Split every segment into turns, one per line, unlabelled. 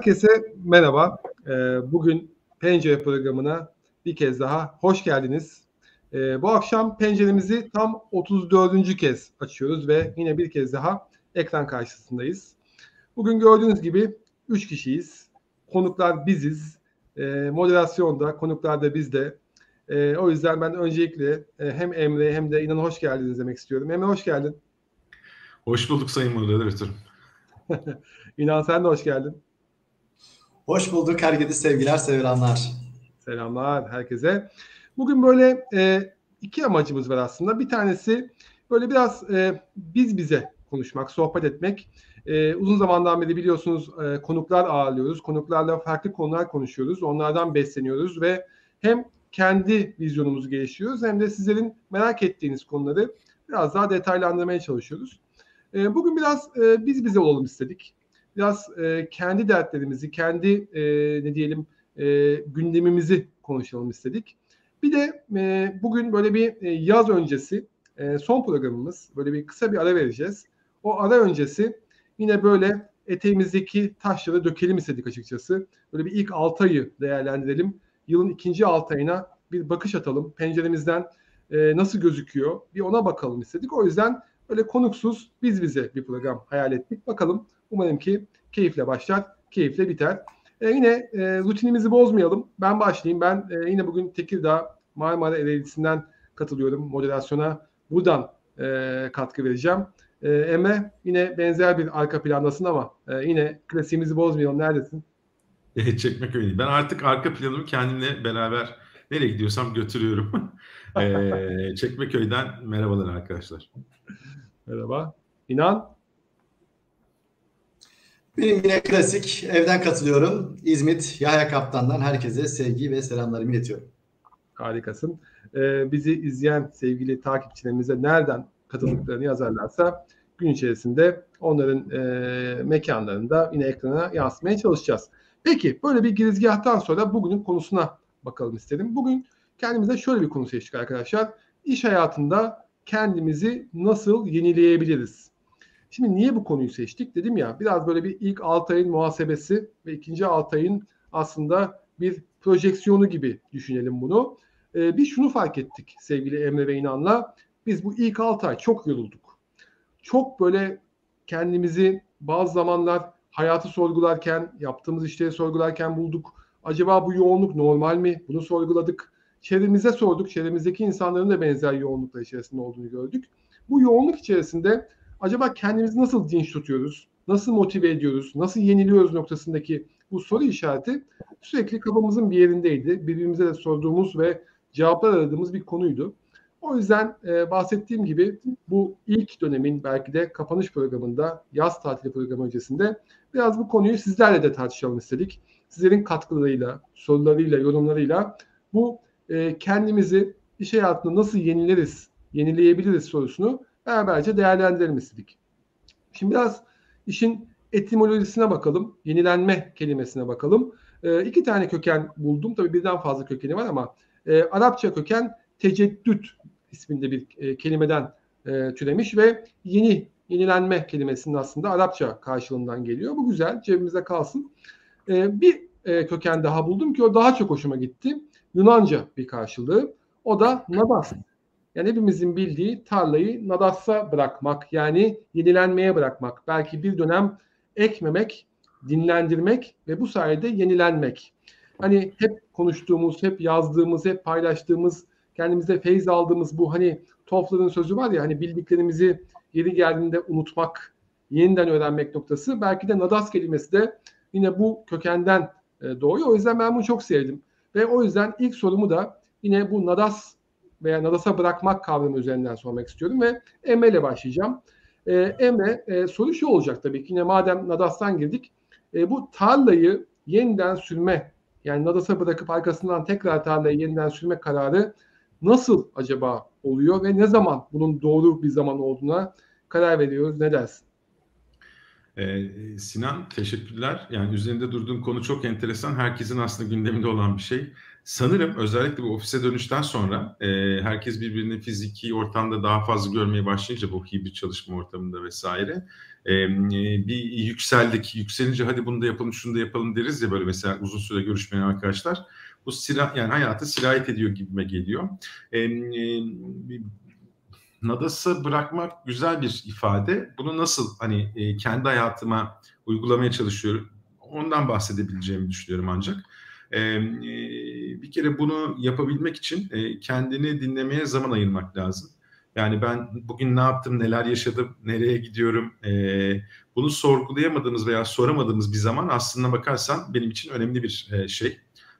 Herkese merhaba. Ee, bugün Pencere programına bir kez daha hoş geldiniz. Ee, bu akşam penceremizi tam 34. kez açıyoruz ve yine bir kez daha ekran karşısındayız. Bugün gördüğünüz gibi 3 kişiyiz. Konuklar biziz. Ee, moderasyonda konuklar da bizde. O yüzden ben öncelikle e, hem Emre hem de İnan hoş geldiniz demek istiyorum. Emre hoş geldin.
Hoş bulduk Sayın Moderatörüm.
İnan sen de hoş geldin.
Hoş bulduk herkese sevgiler sevilenler.
Selamlar herkese. Bugün böyle e, iki amacımız var aslında. Bir tanesi böyle biraz e, biz bize konuşmak, sohbet etmek. E, uzun zamandan beri biliyorsunuz e, konuklar ağırlıyoruz. Konuklarla farklı konular konuşuyoruz. Onlardan besleniyoruz ve hem kendi vizyonumuzu geliştiriyoruz hem de sizlerin merak ettiğiniz konuları biraz daha detaylandırmaya çalışıyoruz. E, bugün biraz e, biz bize olalım istedik biraz e, kendi dertlerimizi, kendi e, ne diyelim e, gündemimizi konuşalım istedik. Bir de e, bugün böyle bir e, yaz öncesi e, son programımız. Böyle bir kısa bir ara vereceğiz. O ara öncesi yine böyle eteğimizdeki taşları dökelim istedik açıkçası. Böyle bir ilk 6 ayı değerlendirelim. Yılın ikinci 6 ayına bir bakış atalım. Penceremizden e, nasıl gözüküyor bir ona bakalım istedik. O yüzden öyle konuksuz biz bize bir program hayal ettik. Bakalım Umarım ki keyifle başlar, keyifle biter. E, yine e, rutinimizi bozmayalım. Ben başlayayım. Ben e, yine bugün Tekirdağ Marmara Ereğlisi'nden katılıyorum moderasyona. Buradan e, katkı vereceğim. E, Emre yine benzer bir arka plandasın ama e, yine klasiğimizi bozmayalım. Neredesin?
E, çekmek öyle. Ben artık arka planımı kendimle beraber nereye gidiyorsam götürüyorum. e, Çekmeköy'den merhabalar arkadaşlar.
Merhaba. İnan?
Benim yine klasik evden katılıyorum. İzmit Yahya Kaptan'dan herkese sevgi ve selamlarımı iletiyorum.
Harikasın. Ee, bizi izleyen sevgili takipçilerimize nereden katıldıklarını yazarlarsa gün içerisinde onların e, mekanlarında yine ekrana yansımaya çalışacağız. Peki böyle bir girizgahtan sonra bugünün konusuna bakalım istedim. Bugün kendimize şöyle bir konu seçtik arkadaşlar. İş hayatında kendimizi nasıl yenileyebiliriz? Şimdi niye bu konuyu seçtik? Dedim ya biraz böyle bir ilk 6 ayın muhasebesi ve ikinci 6 ayın aslında bir projeksiyonu gibi düşünelim bunu. Ee, biz şunu fark ettik sevgili Emre ve İnan'la. Biz bu ilk 6 ay çok yorulduk. Çok böyle kendimizi bazı zamanlar hayatı sorgularken, yaptığımız işleri sorgularken bulduk. Acaba bu yoğunluk normal mi? Bunu sorguladık. Çevremize sorduk. Çevremizdeki insanların da benzer yoğunluklar içerisinde olduğunu gördük. Bu yoğunluk içerisinde acaba kendimizi nasıl dinç tutuyoruz? Nasıl motive ediyoruz? Nasıl yeniliyoruz noktasındaki bu soru işareti sürekli kafamızın bir yerindeydi. Birbirimize de sorduğumuz ve cevaplar aradığımız bir konuydu. O yüzden e, bahsettiğim gibi bu ilk dönemin belki de kapanış programında, yaz tatili programı öncesinde biraz bu konuyu sizlerle de tartışalım istedik. Sizlerin katkılarıyla, sorularıyla, yorumlarıyla bu e, kendimizi iş hayatında nasıl yenileriz, yenileyebiliriz sorusunu beraberce değerlendirelim. Şimdi biraz işin etimolojisine bakalım. Yenilenme kelimesine bakalım. E, iki tane köken buldum. Tabii birden fazla kökeni var ama e, Arapça köken teceddüt isminde bir e, kelimeden e, türemiş ve yeni yenilenme kelimesinin aslında Arapça karşılığından geliyor. Bu güzel cebimizde kalsın. E, bir e, köken daha buldum ki o daha çok hoşuma gitti. Yunanca bir karşılığı. O da nadas yani hepimizin bildiği tarlayı nadassa bırakmak yani yenilenmeye bırakmak. Belki bir dönem ekmemek, dinlendirmek ve bu sayede yenilenmek. Hani hep konuştuğumuz, hep yazdığımız, hep paylaştığımız, kendimize feyz aldığımız bu hani Toffler'ın sözü var ya hani bildiklerimizi yeri geldiğinde unutmak, yeniden öğrenmek noktası. Belki de nadas kelimesi de yine bu kökenden e, doğuyor. O yüzden ben bunu çok sevdim. Ve o yüzden ilk sorumu da yine bu nadas veya Nadas'a bırakmak kavramı üzerinden sormak istiyorum ve Emre ile başlayacağım. E, Emre e, soru şu olacak tabii ki yine madem Nadas'tan girdik e, bu tarlayı yeniden sürme yani Nadas'a bırakıp arkasından tekrar tarlayı yeniden sürme kararı nasıl acaba oluyor ve ne zaman bunun doğru bir zaman olduğuna karar veriyoruz ne dersin?
Ee, Sinan teşekkürler. Yani üzerinde durduğum konu çok enteresan. Herkesin aslında gündeminde olan bir şey sanırım özellikle bu ofise dönüşten sonra e, herkes birbirini fiziki ortamda daha fazla görmeye başlayınca bu hibrit çalışma ortamında vesaire e, bir yükseldik. Yükselince hadi bunu da yapalım, şunu da yapalım deriz ya böyle mesela uzun süre görüşmeyen arkadaşlar. Bu silah yani hayatı sirayet ediyor gibime geliyor. E, e, Nadas'ı bırakmak güzel bir ifade. Bunu nasıl hani e, kendi hayatıma uygulamaya çalışıyorum. Ondan bahsedebileceğimi düşünüyorum ancak. E, bir kere bunu yapabilmek için e, kendini dinlemeye zaman ayırmak lazım. Yani ben bugün ne yaptım, neler yaşadım, nereye gidiyorum, e, bunu sorgulayamadığımız veya soramadığımız bir zaman aslında bakarsan benim için önemli bir e, şey,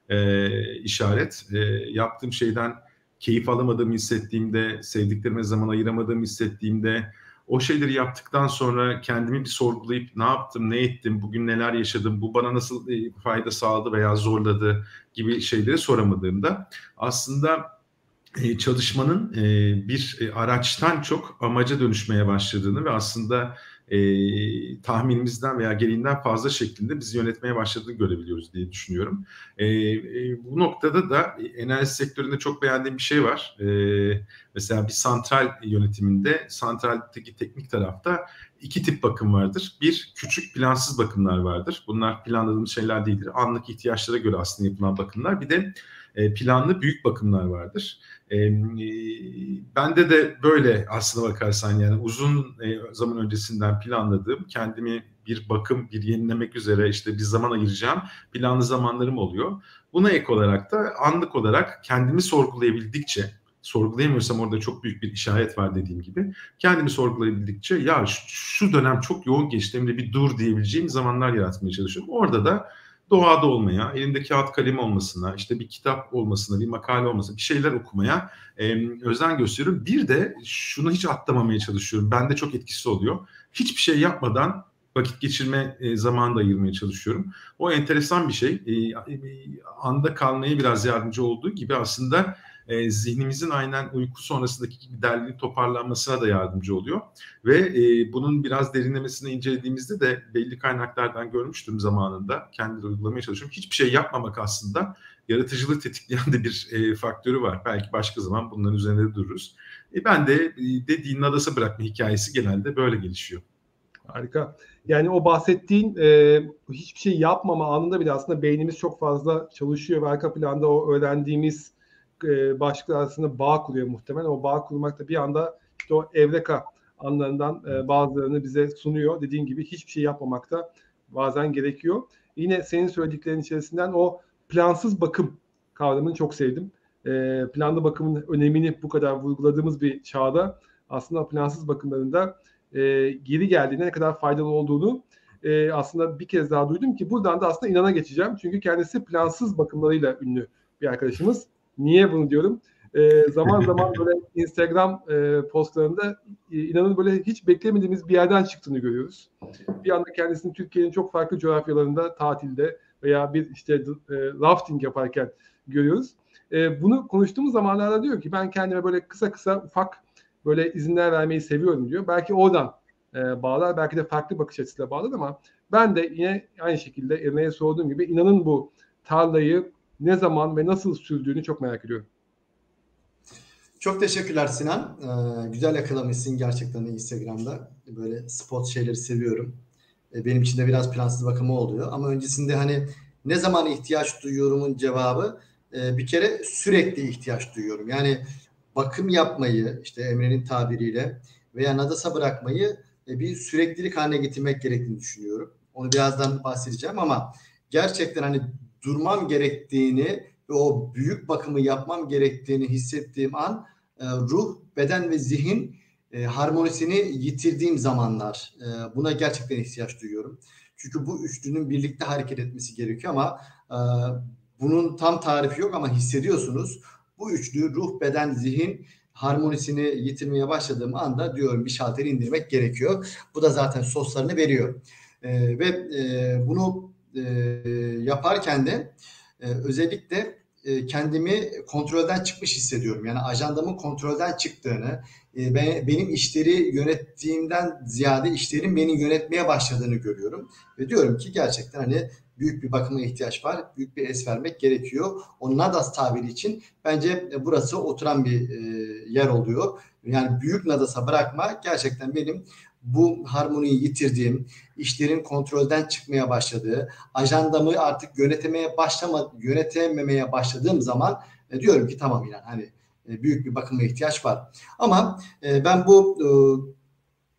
e, işaret. E, yaptığım şeyden keyif alamadığımı hissettiğimde, sevdiklerime zaman ayıramadığımı hissettiğimde, o şeyleri yaptıktan sonra kendimi bir sorgulayıp ne yaptım, ne ettim, bugün neler yaşadım, bu bana nasıl fayda sağladı veya zorladı gibi şeyleri soramadığımda aslında çalışmanın bir araçtan çok amaca dönüşmeye başladığını ve aslında e, tahminimizden veya gereğinden fazla şeklinde bizi yönetmeye başladığını görebiliyoruz diye düşünüyorum. E, e, bu noktada da enerji sektöründe çok beğendiğim bir şey var. E, mesela bir santral yönetiminde, santraldeki teknik tarafta iki tip bakım vardır. Bir, küçük plansız bakımlar vardır. Bunlar planladığımız şeyler değildir. Anlık ihtiyaçlara göre aslında yapılan bakımlar. Bir de e, planlı büyük bakımlar vardır. E, bende de böyle aslına bakarsan yani uzun e, zaman öncesinden planladığım kendimi bir bakım, bir yenilemek üzere işte bir zaman ayıracağım planlı zamanlarım oluyor. Buna ek olarak da anlık olarak kendimi sorgulayabildikçe sorgulayamıyorsam orada çok büyük bir işaret var dediğim gibi. Kendimi sorgulayabildikçe ya şu dönem çok yoğun geçti bir dur diyebileceğim zamanlar yaratmaya çalışıyorum. Orada da doğada olmaya, elinde kağıt kalem olmasına, işte bir kitap olmasına, bir makale olmasına, bir şeyler okumaya e, özen gösteriyorum. Bir de şunu hiç atlamamaya çalışıyorum. Bende çok etkisi oluyor. Hiçbir şey yapmadan vakit geçirme e, zamanı da ayırmaya çalışıyorum. O enteresan bir şey. E, e, anda kalmaya biraz yardımcı olduğu gibi aslında e, zihnimizin aynen uyku sonrasındaki gibi derliliğin toparlanmasına da yardımcı oluyor. Ve e, bunun biraz derinlemesine incelediğimizde de belli kaynaklardan görmüştüm zamanında. Kendi uygulamaya çalışıyorum. Hiçbir şey yapmamak aslında yaratıcılığı tetikleyen de bir e, faktörü var. Belki başka zaman bunların üzerinde de dururuz. E, ben de e, dediğin nadasa bırakma hikayesi genelde böyle gelişiyor.
Harika. Yani o bahsettiğin e, hiçbir şey yapmama anında bile aslında beynimiz çok fazla çalışıyor ve arka planda o öğrendiğimiz e, başlıklar arasında bağ kuruyor muhtemelen. O bağ kurmak da bir anda işte o evreka anlarından e, bazılarını bize sunuyor. Dediğin gibi hiçbir şey yapmamak da bazen gerekiyor. Yine senin söylediklerin içerisinden o plansız bakım kavramını çok sevdim. E, planlı bakımın önemini bu kadar vurguladığımız bir çağda aslında plansız bakımlarında e, geri geldiğinde ne kadar faydalı olduğunu e, aslında bir kez daha duydum ki buradan da aslında inana geçeceğim. Çünkü kendisi plansız bakımlarıyla ünlü bir arkadaşımız. Niye bunu diyorum? E, zaman zaman böyle Instagram e, postlarında e, inanın böyle hiç beklemediğimiz bir yerden çıktığını görüyoruz. Bir anda kendisini Türkiye'nin çok farklı coğrafyalarında tatilde veya bir işte e, rafting yaparken görüyoruz. E, bunu konuştuğumuz zamanlarda diyor ki ben kendime böyle kısa kısa ufak böyle izinler vermeyi seviyorum diyor. Belki oradan e, bağlar, belki de farklı bakış açısıyla bağlar ama ben de yine aynı şekilde Emre'ye sorduğum gibi inanın bu tarlayı ne zaman ve nasıl sürdüğünü çok merak ediyorum.
Çok teşekkürler Sinan. Ee, güzel yakalamışsın gerçekten Instagram'da. Böyle spot şeyleri seviyorum. Ee, benim için de biraz plansız bakımı oluyor. Ama öncesinde hani ne zaman ihtiyaç duyuyorumun cevabı e, bir kere sürekli ihtiyaç duyuyorum. Yani bakım yapmayı işte Emre'nin tabiriyle veya nadasa bırakmayı e, bir süreklilik haline getirmek gerektiğini düşünüyorum. Onu birazdan bahsedeceğim ama gerçekten hani durmam gerektiğini ve o büyük bakımı yapmam gerektiğini hissettiğim an e, ruh, beden ve zihin e, harmonisini yitirdiğim zamanlar. E, buna gerçekten ihtiyaç duyuyorum. Çünkü bu üçlünün birlikte hareket etmesi gerekiyor ama e, bunun tam tarifi yok ama hissediyorsunuz. Bu üçlü ruh, beden, zihin harmonisini yitirmeye başladığım anda diyorum bir şalteri indirmek gerekiyor. Bu da zaten soslarını veriyor. E, ve e, bunu e, yaparken de e, özellikle e, kendimi kontrolden çıkmış hissediyorum. Yani ajandamın kontrolden çıktığını, e, ben, benim işleri yönettiğimden ziyade işlerin beni yönetmeye başladığını görüyorum. Ve diyorum ki gerçekten hani büyük bir bakıma ihtiyaç var. Büyük bir es vermek gerekiyor. O Nadas tabiri için bence burası oturan bir e, yer oluyor. Yani büyük Nadas'a bırakma gerçekten benim bu harmoniyi yitirdiğim, işlerin kontrolden çıkmaya başladığı, ajandamı artık yönetemeye başlama, yönetememeye başladığım zaman e, diyorum ki tamam yani hani e, büyük bir bakıma ihtiyaç var. Ama e, ben bu e,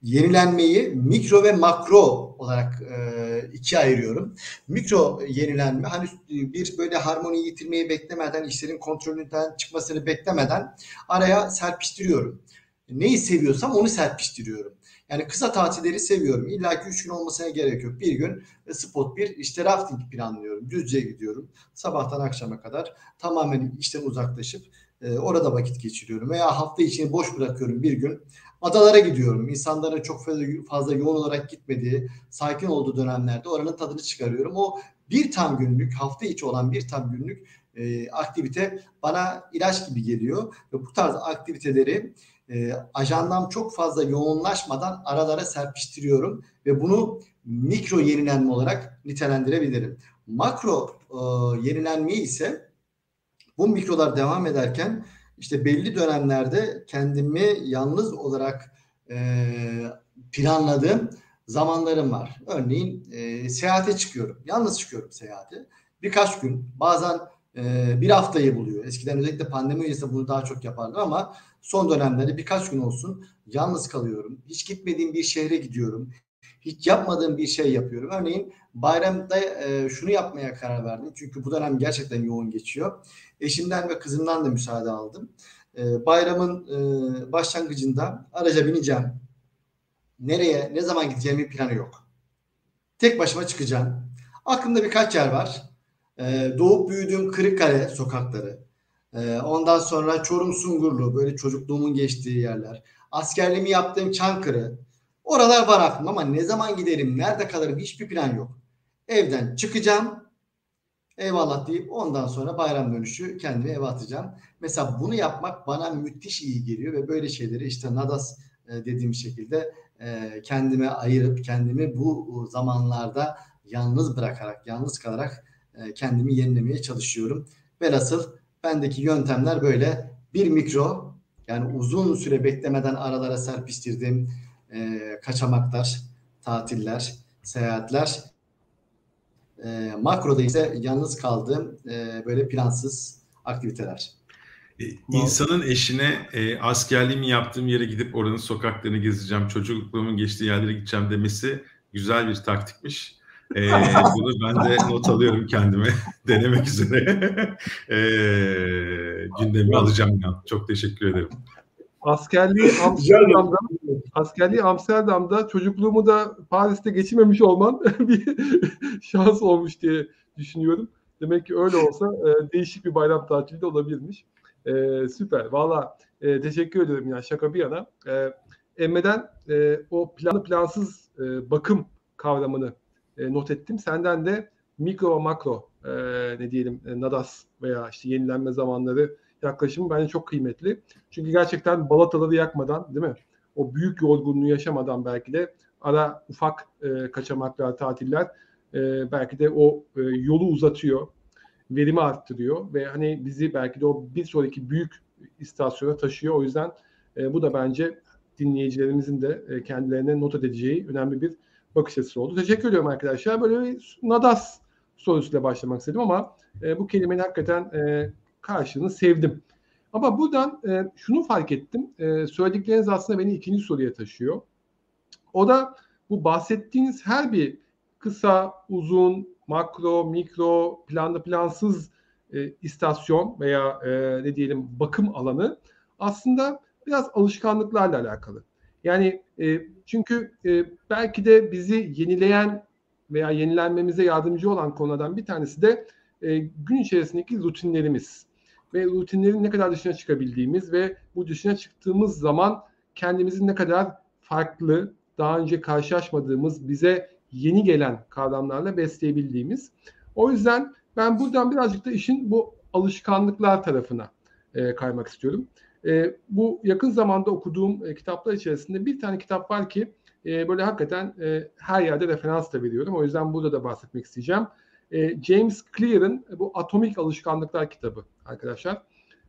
yenilenmeyi mikro ve makro olarak e, ikiye ayırıyorum. Mikro yenilenme hani bir böyle harmoni yitirmeyi beklemeden, işlerin kontrolünden çıkmasını beklemeden araya serpiştiriyorum. Neyi seviyorsam onu serpiştiriyorum. Yani kısa tatilleri seviyorum. İlla ki 3 gün olmasına gerek yok. Bir gün spot bir işte rafting planlıyorum. Düzce'ye gidiyorum. Sabahtan akşama kadar tamamen işten uzaklaşıp e, orada vakit geçiriyorum. Veya hafta içini boş bırakıyorum bir gün. Adalara gidiyorum. İnsanların çok fazla, fazla yoğun olarak gitmediği, sakin olduğu dönemlerde oranın tadını çıkarıyorum. O bir tam günlük, hafta içi olan bir tam günlük e, aktivite bana ilaç gibi geliyor. Ve bu tarz aktiviteleri e, ajandam çok fazla yoğunlaşmadan aralara serpiştiriyorum ve bunu mikro yenilenme olarak nitelendirebilirim. Makro e, yenilenmeyi ise bu mikrolar devam ederken işte belli dönemlerde kendimi yalnız olarak e, planladığım zamanlarım var. Örneğin e, seyahate çıkıyorum. Yalnız çıkıyorum seyahate. Birkaç gün bazen e, bir haftayı buluyor. Eskiden özellikle pandemi öncesinde bunu daha çok yapardım ama son dönemlerde birkaç gün olsun yalnız kalıyorum. Hiç gitmediğim bir şehre gidiyorum. Hiç yapmadığım bir şey yapıyorum. Örneğin bayramda e, şunu yapmaya karar verdim. Çünkü bu dönem gerçekten yoğun geçiyor. Eşimden ve kızımdan da müsaade aldım. E, bayramın e, başlangıcında araca bineceğim. Nereye, ne zaman gideceğimin planı yok. Tek başıma çıkacağım. Aklımda birkaç yer var. E, doğup büyüdüğüm Kırıkkale sokakları. E, ondan sonra Çorum Sungurlu, böyle çocukluğumun geçtiği yerler. Askerliğimi yaptığım Çankırı. Oralar var aklımda ama ne zaman giderim, nerede kalırım hiçbir plan yok. Evden çıkacağım, eyvallah deyip ondan sonra bayram dönüşü kendimi eve atacağım. Mesela bunu yapmak bana müthiş iyi geliyor ve böyle şeyleri işte Nadas e, dediğim şekilde e, kendime ayırıp kendimi bu zamanlarda yalnız bırakarak, yalnız kalarak e, kendimi yenilemeye çalışıyorum. Velhasıl bendeki yöntemler böyle bir mikro yani uzun süre beklemeden aralara serpiştirdiğim e, kaçamaklar, tatiller, seyahatler. E, makroda ise yalnız kaldığım e, böyle plansız aktiviteler.
E, insanın eşine e, askerliğimi yaptığım yere gidip oranın sokaklarını gezeceğim, çocukluğumun geçtiği yerlere gideceğim demesi güzel bir taktikmiş. E, bunu ben de not alıyorum kendime denemek üzere. e, gündemi alacağım ya. Çok teşekkür ederim.
Askerliği Amsterdam'da askerliği Amsterdam'da çocukluğumu da Paris'te geçirmemiş olman bir şans olmuş diye düşünüyorum. Demek ki öyle olsa e, değişik bir bayram tatili de olabilirmiş. E, süper. Valla e, teşekkür ederim ya şaka bir yana. E, Emre'den e, o planlı plansız e, bakım kavramını e, not ettim. Senden de mikro ve makro e, ne diyelim e, nadas veya işte yenilenme zamanları yaklaşımı bence çok kıymetli. Çünkü gerçekten balataları yakmadan değil mi? O büyük yorgunluğu yaşamadan belki de ara ufak e, kaçamaklar, tatiller e, belki de o e, yolu uzatıyor, verimi arttırıyor ve hani bizi belki de o bir sonraki büyük istasyona taşıyor. O yüzden e, bu da bence dinleyicilerimizin de e, kendilerine not edeceği önemli bir bakış açısı oldu. Teşekkür ediyorum arkadaşlar. Böyle bir Nadas sorusuyla başlamak istedim ama e, bu kelimenin hakikaten e, karşılığını sevdim. Ama buradan e, şunu fark ettim. E, söyledikleriniz aslında beni ikinci soruya taşıyor. O da bu bahsettiğiniz her bir kısa, uzun, makro, mikro, planlı plansız e, istasyon veya e, ne diyelim bakım alanı aslında biraz alışkanlıklarla alakalı. Yani e, çünkü e, belki de bizi yenileyen veya yenilenmemize yardımcı olan konulardan bir tanesi de e, gün içerisindeki rutinlerimiz ve rutinlerin ne kadar dışına çıkabildiğimiz ve bu dışına çıktığımız zaman kendimizi ne kadar farklı, daha önce karşılaşmadığımız, bize yeni gelen kavramlarla besleyebildiğimiz. O yüzden ben buradan birazcık da işin bu alışkanlıklar tarafına e, kaymak istiyorum. E, bu yakın zamanda okuduğum e, kitaplar içerisinde bir tane kitap var ki e, böyle hakikaten e, her yerde referans da veriyorum. O yüzden burada da bahsetmek isteyeceğim. E, James Clear'ın bu Atomik Alışkanlıklar kitabı arkadaşlar.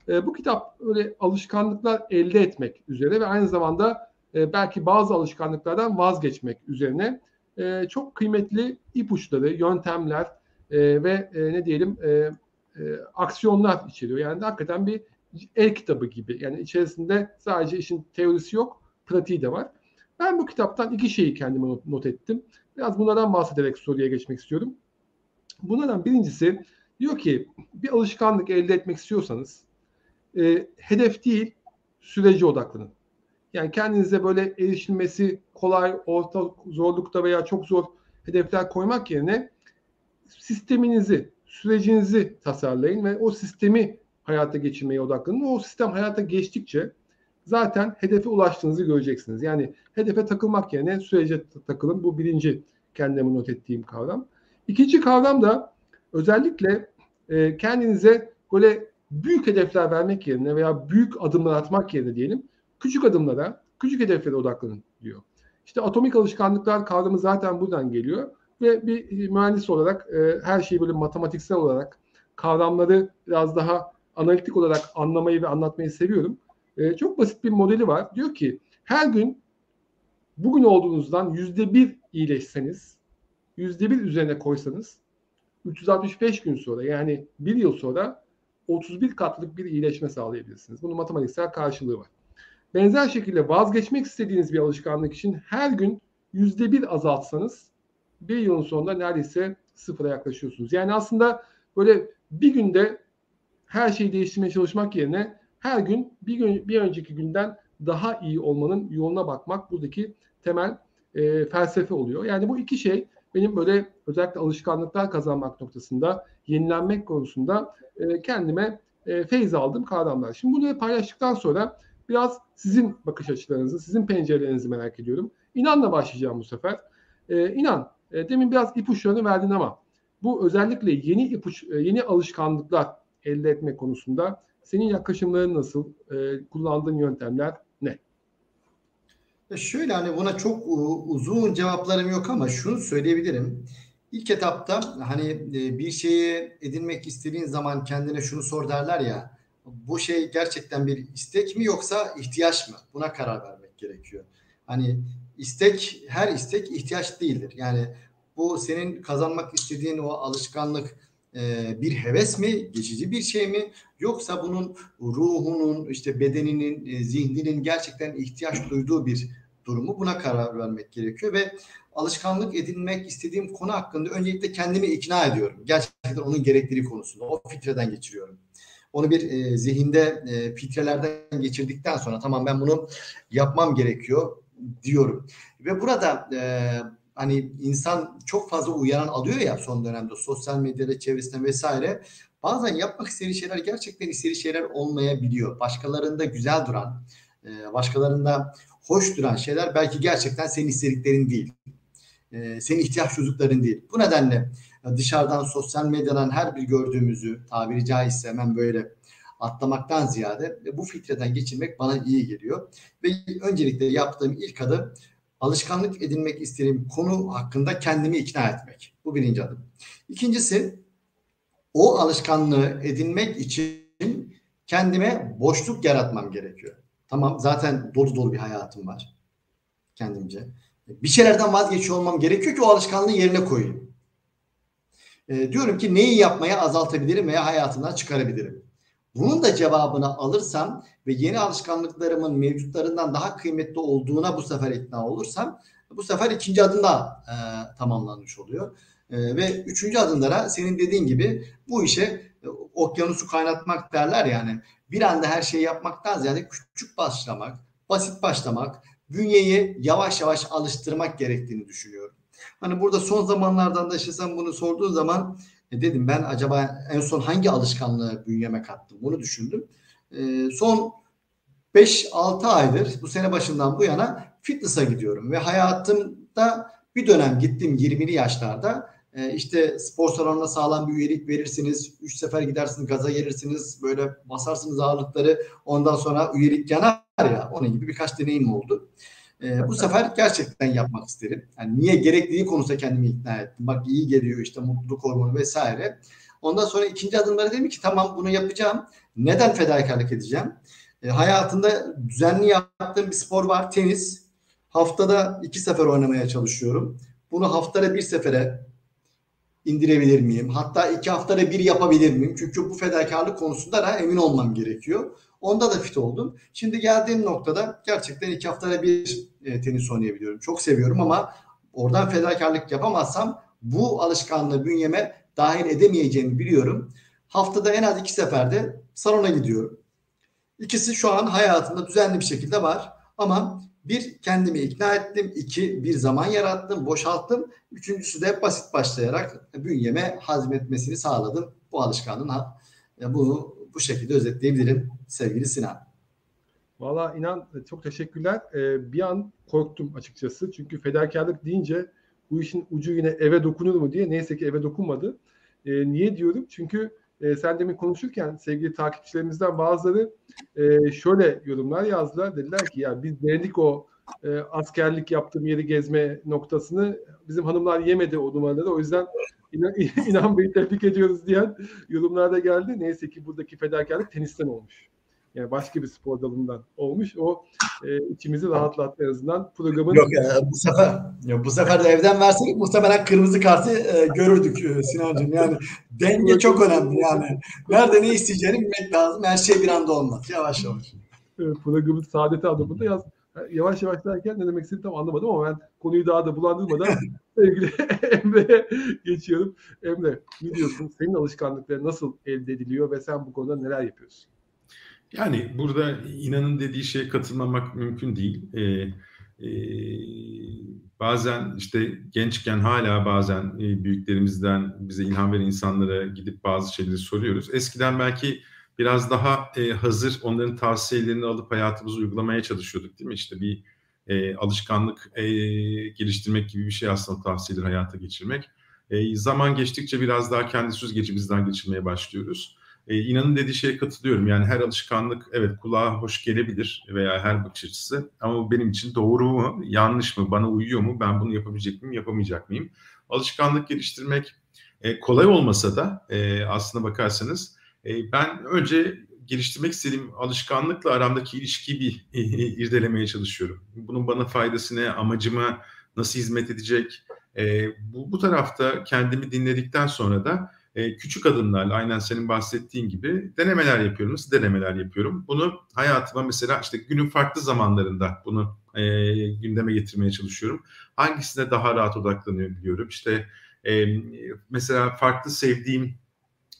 E, bu kitap öyle alışkanlıklar elde etmek üzere ve aynı zamanda e, belki bazı alışkanlıklardan vazgeçmek üzerine e, çok kıymetli ipuçları, yöntemler e, ve e, ne diyelim e, e, aksiyonlar içeriyor. Yani hakikaten bir el kitabı gibi. Yani içerisinde sadece işin teorisi yok, pratiği de var. Ben bu kitaptan iki şeyi kendime not, not ettim. Biraz bunlardan bahsederek soruya geçmek istiyorum. Bunlardan birincisi diyor ki bir alışkanlık elde etmek istiyorsanız e, hedef değil sürece odaklanın. Yani kendinize böyle erişilmesi kolay, orta zorlukta veya çok zor hedefler koymak yerine sisteminizi, sürecinizi tasarlayın ve o sistemi hayata geçirmeye odaklanın. O sistem hayata geçtikçe zaten hedefe ulaştığınızı göreceksiniz. Yani hedefe takılmak yerine sürece takılın. Bu birinci kendime not ettiğim kavram. İkinci kavram da özellikle e, kendinize böyle büyük hedefler vermek yerine veya büyük adımlar atmak yerine diyelim küçük adımlara, küçük hedeflere odaklanın diyor. İşte atomik alışkanlıklar kavramı zaten buradan geliyor ve bir mühendis olarak e, her şeyi böyle matematiksel olarak kavramları biraz daha analitik olarak anlamayı ve anlatmayı seviyorum. E, çok basit bir modeli var. Diyor ki her gün bugün olduğunuzdan yüzde bir iyileşseniz, yüzde bir üzerine koysanız 365 gün sonra yani bir yıl sonra 31 katlık bir iyileşme sağlayabilirsiniz. Bunun matematiksel karşılığı var. Benzer şekilde vazgeçmek istediğiniz bir alışkanlık için her gün yüzde bir azaltsanız bir yılın sonunda neredeyse sıfıra yaklaşıyorsunuz. Yani aslında böyle bir günde her şeyi değiştirmeye çalışmak yerine her gün bir gün bir önceki günden daha iyi olmanın yoluna bakmak buradaki temel e, felsefe oluyor. Yani bu iki şey benim böyle özellikle alışkanlıklar kazanmak noktasında, yenilenmek konusunda e, kendime e, feyz aldım kavramlar. Şimdi bunları paylaştıktan sonra biraz sizin bakış açılarınızı, sizin pencerelerinizi merak ediyorum. İnan'la başlayacağım bu sefer. E, İnan, e, demin biraz ipuçlarını verdin ama bu özellikle yeni ipuç, e, yeni alışkanlıklar elde etme konusunda senin yaklaşımların nasıl? E, kullandığın yöntemler ne?
Şöyle hani buna çok uzun cevaplarım yok ama şunu söyleyebilirim. İlk etapta hani e, bir şeyi edinmek istediğin zaman kendine şunu sor derler ya bu şey gerçekten bir istek mi yoksa ihtiyaç mı? Buna karar vermek gerekiyor. Hani istek her istek ihtiyaç değildir. Yani bu senin kazanmak istediğin o alışkanlık bir heves mi, geçici bir şey mi yoksa bunun ruhunun, işte bedeninin, e, zihninin gerçekten ihtiyaç duyduğu bir durumu buna karar vermek gerekiyor ve alışkanlık edinmek istediğim konu hakkında öncelikle kendimi ikna ediyorum. Gerçekten onun gerekliliği konusunda. O filtreden geçiriyorum. Onu bir e, zihinde e, filtrelerden geçirdikten sonra tamam ben bunu yapmam gerekiyor diyorum. Ve burada e, hani insan çok fazla uyaran alıyor ya son dönemde sosyal medyada çevresinde vesaire. Bazen yapmak istediği şeyler gerçekten istediği şeyler olmayabiliyor. Başkalarında güzel duran, e, başkalarında hoş duran şeyler belki gerçekten senin istediklerin değil. E, senin ihtiyaç duydukların değil. Bu nedenle dışarıdan sosyal medyadan her bir gördüğümüzü tabiri caizse hemen böyle atlamaktan ziyade bu filtreden geçirmek bana iyi geliyor. Ve öncelikle yaptığım ilk adım alışkanlık edinmek istediğim konu hakkında kendimi ikna etmek. Bu birinci adım. İkincisi o alışkanlığı edinmek için kendime boşluk yaratmam gerekiyor. Tamam zaten dolu dolu bir hayatım var kendimce. Bir şeylerden vazgeçiyor olmam gerekiyor ki o alışkanlığı yerine koyayım. E, diyorum ki neyi yapmaya azaltabilirim veya hayatımdan çıkarabilirim. Bunun da cevabını alırsam ve yeni alışkanlıklarımın mevcutlarından daha kıymetli olduğuna bu sefer ikna olursam bu sefer ikinci adım da e, tamamlanmış oluyor. E, ve üçüncü adımlara senin dediğin gibi bu işe e, okyanusu kaynatmak derler yani bir anda her şeyi yapmaktan ziyade küçük başlamak, basit başlamak, bünyeyi yavaş yavaş alıştırmak gerektiğini düşünüyorum. Hani burada son zamanlardan da işte sen bunu sorduğun zaman e dedim ben acaba en son hangi alışkanlığı bünyeme kattım bunu düşündüm. E, son 5-6 aydır bu sene başından bu yana fitness'a gidiyorum ve hayatımda bir dönem gittim 20'li yaşlarda e, işte spor salonuna sağlam bir üyelik verirsiniz. 3 sefer gidersiniz gaza gelirsiniz. Böyle basarsınız ağırlıkları. Ondan sonra üyelik yanar ya. Onun gibi birkaç deneyim oldu. E, bu sefer gerçekten yapmak isterim. Yani niye gerektiği konusunda kendimi ikna ettim. Bak iyi geliyor işte mutluluk hormonu vesaire. Ondan sonra ikinci adımları dedim ki tamam bunu yapacağım. Neden fedakarlık edeceğim? E, hayatında düzenli yaptığım bir spor var tenis. Haftada iki sefer oynamaya çalışıyorum. Bunu haftada bir sefere indirebilir miyim? Hatta iki haftada bir yapabilir miyim? Çünkü bu fedakarlık konusunda da emin olmam gerekiyor. Onda da fit oldum. Şimdi geldiğim noktada gerçekten iki haftada bir e, tenis oynayabiliyorum. Çok seviyorum ama oradan fedakarlık yapamazsam bu alışkanlığı bünyeme dahil edemeyeceğimi biliyorum. Haftada en az iki seferde salona gidiyorum. İkisi şu an hayatımda düzenli bir şekilde var. Ama bir kendimi ikna ettim. iki bir zaman yarattım, boşalttım. Üçüncüsü de basit başlayarak bünyeme hazmetmesini sağladım. Bu alışkanlığın bunu bu şekilde özetleyebilirim sevgili Sinan.
Valla inan çok teşekkürler. Ee, bir an korktum açıkçası. Çünkü fedakarlık deyince bu işin ucu yine eve dokunur mu diye neyse ki eve dokunmadı. Ee, niye diyorum? Çünkü e, sen demin konuşurken sevgili takipçilerimizden bazıları e, şöyle yorumlar yazdılar. Dediler ki ya biz denedik o e, askerlik yaptığım yeri gezme noktasını. Bizim hanımlar yemedi o numaraları. O yüzden inan, inan Bey'i tebrik ediyoruz diyen yorumlarda geldi. Neyse ki buradaki fedakarlık tenisten olmuş. Yani başka bir spor dalından olmuş. O e, içimizi rahatlattı en azından programın.
Yok e, bu sefer yok, bu sefer de evden versek muhtemelen kırmızı kartı e, görürdük e, Sinancığım. Yani denge çok önemli yani. Nerede ne isteyeceğini bilmek lazım. Her şey bir anda olmaz. Yavaş yavaş.
E, programın saadeti anlamında yaz. Yavaş yavaş derken ne demek istediğini tam anlamadım ama ben konuyu daha da bulandırmadan sevgili Emre'ye geçiyorum. Emre ne diyorsun? Senin alışkanlıkları nasıl elde ediliyor ve sen bu konuda neler yapıyorsun?
Yani burada inanın dediği şeye katılmamak mümkün değil. Ee, e, bazen işte gençken hala bazen e, büyüklerimizden bize ilham veren insanlara gidip bazı şeyleri soruyoruz. Eskiden belki biraz daha e, hazır onların tavsiyelerini alıp hayatımızı uygulamaya çalışıyorduk değil mi? İşte bir e, alışkanlık e, geliştirmek gibi bir şey aslında tavsiyeleri hayata geçirmek. E, zaman geçtikçe biraz daha kendi süzgecimizden geçirmeye başlıyoruz. E, inanın dediği şeye katılıyorum. Yani her alışkanlık evet kulağa hoş gelebilir veya her bakış açısı ama bu benim için doğru mu, yanlış mı, bana uyuyor mu, ben bunu yapabilecek miyim, yapamayacak mıyım? Alışkanlık geliştirmek e, kolay olmasa da e, aslına bakarsanız e, ben önce geliştirmek istediğim alışkanlıkla aramdaki ilişkiyi bir e, irdelemeye çalışıyorum. Bunun bana faydası ne, amacıma nasıl hizmet edecek? E, bu, bu tarafta kendimi dinledikten sonra da e, küçük adımlarla aynen senin bahsettiğin gibi denemeler yapıyorum. Nasıl denemeler yapıyorum? Bunu hayatıma mesela işte günün farklı zamanlarında bunu e, gündeme getirmeye çalışıyorum. Hangisine daha rahat odaklanıyor biliyorum. İşte e, mesela farklı sevdiğim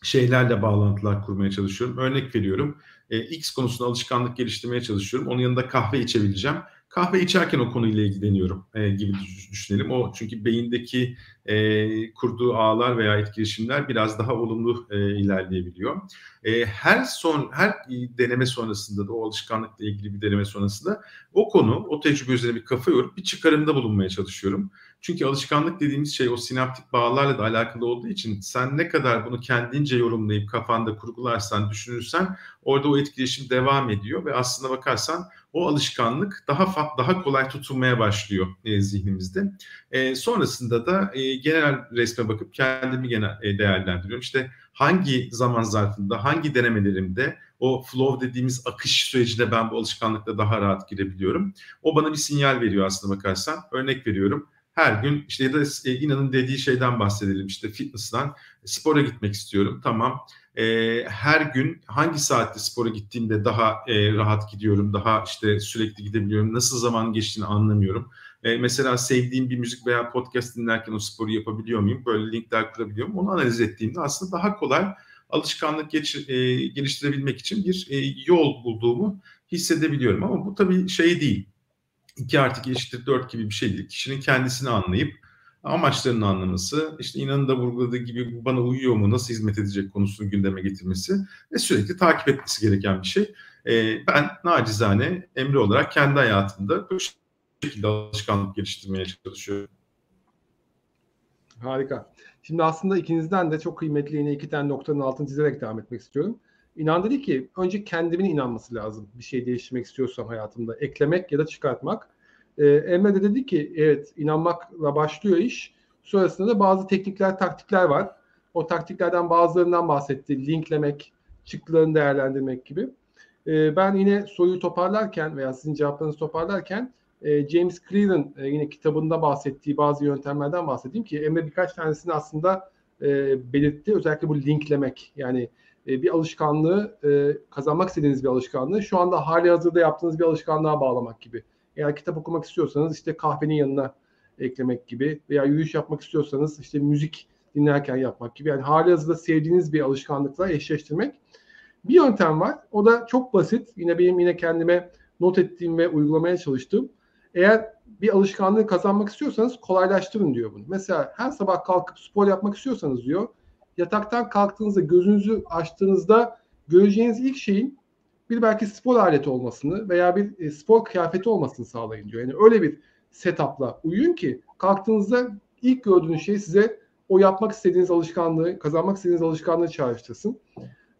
şeylerle bağlantılar kurmaya çalışıyorum. Örnek veriyorum. E, X konusunda alışkanlık geliştirmeye çalışıyorum. Onun yanında kahve içebileceğim kahve içerken o konuyla ilgileniyorum e, gibi düşünelim. O çünkü beyindeki e, kurduğu ağlar veya etkileşimler biraz daha olumlu e, ilerleyebiliyor. E, her son her deneme sonrasında da o alışkanlıkla ilgili bir deneme sonrasında o konu, o tecrübe üzerine bir kafa yorup bir çıkarımda bulunmaya çalışıyorum. Çünkü alışkanlık dediğimiz şey o sinaptik bağlarla da alakalı olduğu için sen ne kadar bunu kendince yorumlayıp kafanda kurgularsan, düşünürsen orada o etkileşim devam ediyor ve aslında bakarsan o alışkanlık daha daha kolay tutulmaya başlıyor e, zihnimizde. E, sonrasında da e, genel resme bakıp kendimi genel e, değerlendiriyorum. İşte hangi zaman zarfında, hangi denemelerimde o flow dediğimiz akış sürecinde ben bu alışkanlıkla daha rahat girebiliyorum. O bana bir sinyal veriyor aslında bakarsan. Örnek veriyorum her gün işte ya da e, inanın dediği şeyden bahsedelim işte fitness'tan spora gitmek istiyorum tamam e, her gün hangi saatte spora gittiğimde daha e, rahat gidiyorum daha işte sürekli gidebiliyorum nasıl zaman geçtiğini anlamıyorum. E, mesela sevdiğim bir müzik veya podcast dinlerken o sporu yapabiliyor muyum? Böyle linkler kurabiliyor muyum onu analiz ettiğimde aslında daha kolay alışkanlık geç, e, geliştirebilmek için bir e, yol bulduğumu hissedebiliyorum. Ama bu tabii şey değil. 2 artı eşittir 4 gibi bir şey değil. Kişinin kendisini anlayıp amaçlarını anlaması, işte inanın da vurguladığı gibi bana uyuyor mu, nasıl hizmet edecek konusunu gündeme getirmesi ve sürekli takip etmesi gereken bir şey. Ee, ben nacizane Emre olarak kendi hayatımda bu şekilde alışkanlık geliştirmeye çalışıyorum.
Harika. Şimdi aslında ikinizden de çok kıymetli yine iki tane noktanın altını çizerek devam etmek istiyorum. İnan dedi ki önce kendimin inanması lazım bir şey değiştirmek istiyorsam hayatımda. Eklemek ya da çıkartmak. E, Emre de dedi ki evet inanmakla başlıyor iş. Sonrasında da bazı teknikler, taktikler var. O taktiklerden bazılarından bahsetti. Linklemek, çıktılarını değerlendirmek gibi. E, ben yine soruyu toparlarken veya sizin cevaplarınızı toparlarken e, James Clear'ın e, yine kitabında bahsettiği bazı yöntemlerden bahsedeyim ki Emre birkaç tanesini aslında e, belirtti. Özellikle bu linklemek yani e, bir alışkanlığı e, kazanmak istediğiniz bir alışkanlığı şu anda hali hazırda yaptığınız bir alışkanlığa bağlamak gibi. Eğer kitap okumak istiyorsanız işte kahvenin yanına eklemek gibi veya yürüyüş yapmak istiyorsanız işte müzik dinlerken yapmak gibi. Yani hali hazırda sevdiğiniz bir alışkanlıkla eşleştirmek. Bir yöntem var. O da çok basit. Yine benim yine kendime not ettiğim ve uygulamaya çalıştığım. Eğer bir alışkanlığı kazanmak istiyorsanız kolaylaştırın diyor bunu. Mesela her sabah kalkıp spor yapmak istiyorsanız diyor yataktan kalktığınızda gözünüzü açtığınızda göreceğiniz ilk şeyin bir belki spor aleti olmasını veya bir e, spor kıyafeti olmasını sağlayın diyor. Yani öyle bir setupla uyuyun ki kalktığınızda ilk gördüğünüz şey size o yapmak istediğiniz alışkanlığı, kazanmak istediğiniz alışkanlığı çağrıştırsın.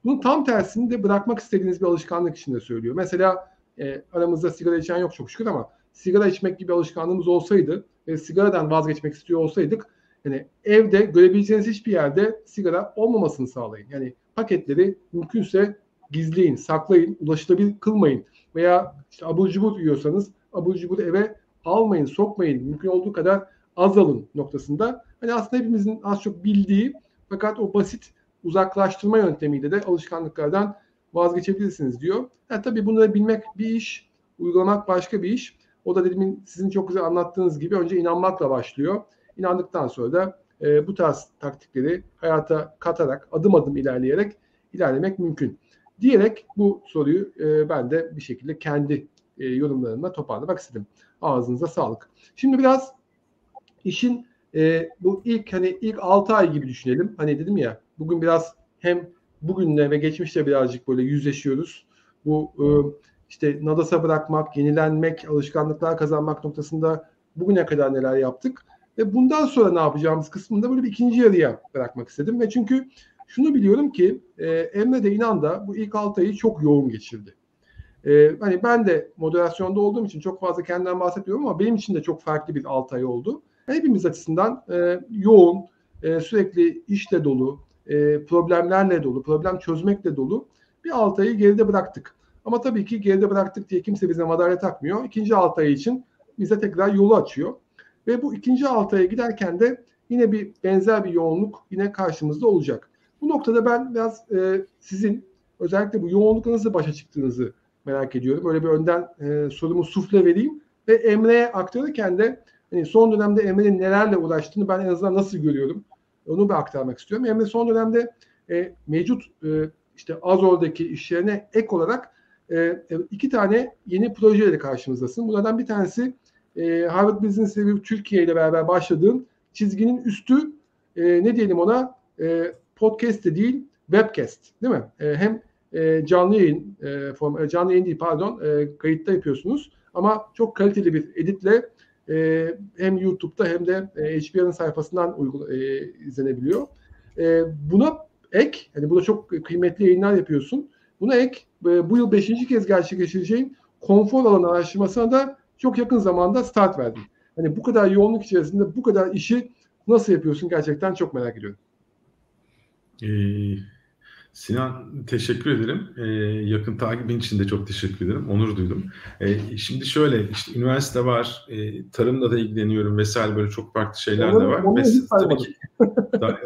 Bunun tam tersini de bırakmak istediğiniz bir alışkanlık içinde söylüyor. Mesela e, aramızda sigara içen yok çok şükür ama sigara içmek gibi alışkanlığımız olsaydı ve sigaradan vazgeçmek istiyor olsaydık yani evde görebileceğiniz hiçbir yerde sigara olmamasını sağlayın. Yani paketleri mümkünse gizleyin, saklayın, ulaşılabilir kılmayın. Veya işte abur cubur yiyorsanız abur cubur eve almayın, sokmayın. Mümkün olduğu kadar azalın noktasında. Hani aslında hepimizin az çok bildiği fakat o basit uzaklaştırma yöntemiyle de alışkanlıklardan vazgeçebilirsiniz diyor. Yani tabii bunları bilmek bir iş, uygulamak başka bir iş. O da demin sizin çok güzel anlattığınız gibi önce inanmakla başlıyor. İnandıktan sonra da e, bu tarz taktikleri hayata katarak adım adım ilerleyerek ilerlemek mümkün. Diyerek bu soruyu e, ben de bir şekilde kendi e, yorumlarımla toparlamak istedim. Ağzınıza sağlık. Şimdi biraz işin e, bu ilk hani ilk 6 ay gibi düşünelim. Hani dedim ya bugün biraz hem bugünle ve geçmişte birazcık böyle yüzleşiyoruz. Bu e, işte nadasa bırakmak, yenilenmek, alışkanlıklar kazanmak noktasında bugüne kadar neler yaptık. Ve bundan sonra ne yapacağımız kısmında böyle bir ikinci yarıya bırakmak istedim. Ve çünkü şunu biliyorum ki e, Emre de İnan da bu ilk 6 ayı çok yoğun geçirdi. E, hani ben de moderasyonda olduğum için çok fazla kendimden bahsetmiyorum ama benim için de çok farklı bir 6 ay oldu. Hepimiz açısından e, yoğun, e, sürekli işle dolu, e, problemlerle dolu, problem çözmekle dolu bir 6 ayı geride bıraktık. Ama tabii ki geride bıraktık diye kimse bize madalya takmıyor. İkinci 6 ay için bize tekrar yolu açıyor. Ve bu ikinci 6 aya giderken de yine bir benzer bir yoğunluk yine karşımızda olacak. Bu noktada ben biraz e, sizin özellikle bu yoğunlukla nasıl başa çıktığınızı merak ediyorum. Böyle bir önden e, sorumu sufle vereyim ve Emre'ye aktarırken de hani son dönemde Emre'nin nelerle uğraştığını ben en azından nasıl görüyorum onu bir aktarmak istiyorum. Emre son dönemde e, mevcut e, işte Azor'daki işlerine ek olarak e, e, iki tane yeni projeyle karşımızdasın. Bunlardan bir tanesi e, Harvard Business Review Türkiye ile beraber başladığım çizginin üstü e, ne diyelim ona e, podcast de değil webcast değil mi? E, hem e, canlı yayın e, form, e, canlı yayın değil pardon e, kayıtta yapıyorsunuz ama çok kaliteli bir editle e, hem YouTube'da hem de e, HBR'ın sayfasından uygula, e, izlenebiliyor. E, buna ek, yani burada çok kıymetli yayınlar yapıyorsun. Buna ek e, bu yıl beşinci kez gerçekleştireceğin konfor alanı araştırmasına da çok yakın zamanda start verdim. Hani bu kadar yoğunluk içerisinde bu kadar işi nasıl yapıyorsun gerçekten çok merak ediyorum.
Ee, Sinan teşekkür ederim. Ee, yakın takibin için de çok teşekkür ederim. Onur duydum. Ee, şimdi şöyle işte üniversite var, e, tarımla da ilgileniyorum vesaire böyle çok farklı şeyler
onu,
de var. Ve tabii ki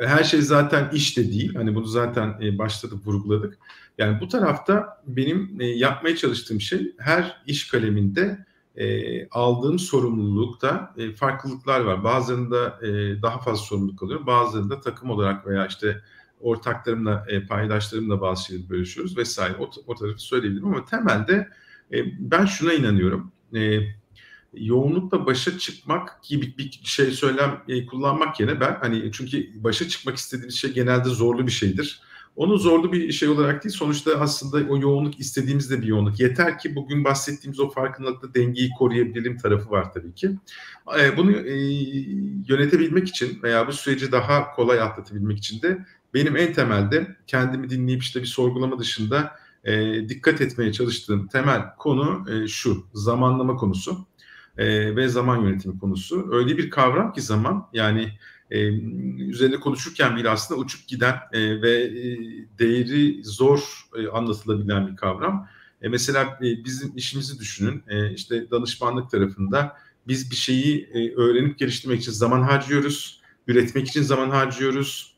her şey zaten iş de değil. Hani bunu zaten e, başladık vurguladık. Yani bu tarafta benim e, yapmaya çalıştığım şey her iş kaleminde e, aldığım sorumlulukta e, farklılıklar var. Bazılarında e, daha fazla sorumluluk alıyorum. Bazılarında takım olarak veya işte ortaklarımla, e, paydaşlarımla bazı şeyleri bölüşüyoruz vesaire. O, o tarafı söyleyebilirim ama temelde e, ben şuna inanıyorum. E, yoğunlukla başa çıkmak gibi bir şey söylem e, kullanmak yerine ben hani çünkü başa çıkmak istediğimiz şey genelde zorlu bir şeydir. Onu zorlu bir şey olarak değil sonuçta aslında o yoğunluk istediğimiz de bir yoğunluk. Yeter ki bugün bahsettiğimiz o farkındalıkta dengeyi koruyabilelim tarafı var tabii ki. E, bunu e, yönetebilmek için veya bu süreci daha kolay atlatabilmek için de benim en temelde kendimi dinleyip işte bir sorgulama dışında e, dikkat etmeye çalıştığım temel konu şu zamanlama konusu. ve zaman yönetimi konusu. Öyle bir kavram ki zaman yani e, üzerinde konuşurken bile aslında uçup giden e, ve e, değeri zor e, anlatılabilen bir kavram. E, mesela e, bizim işimizi düşünün. E, işte danışmanlık tarafında biz bir şeyi e, öğrenip geliştirmek için zaman harcıyoruz. Üretmek için zaman harcıyoruz.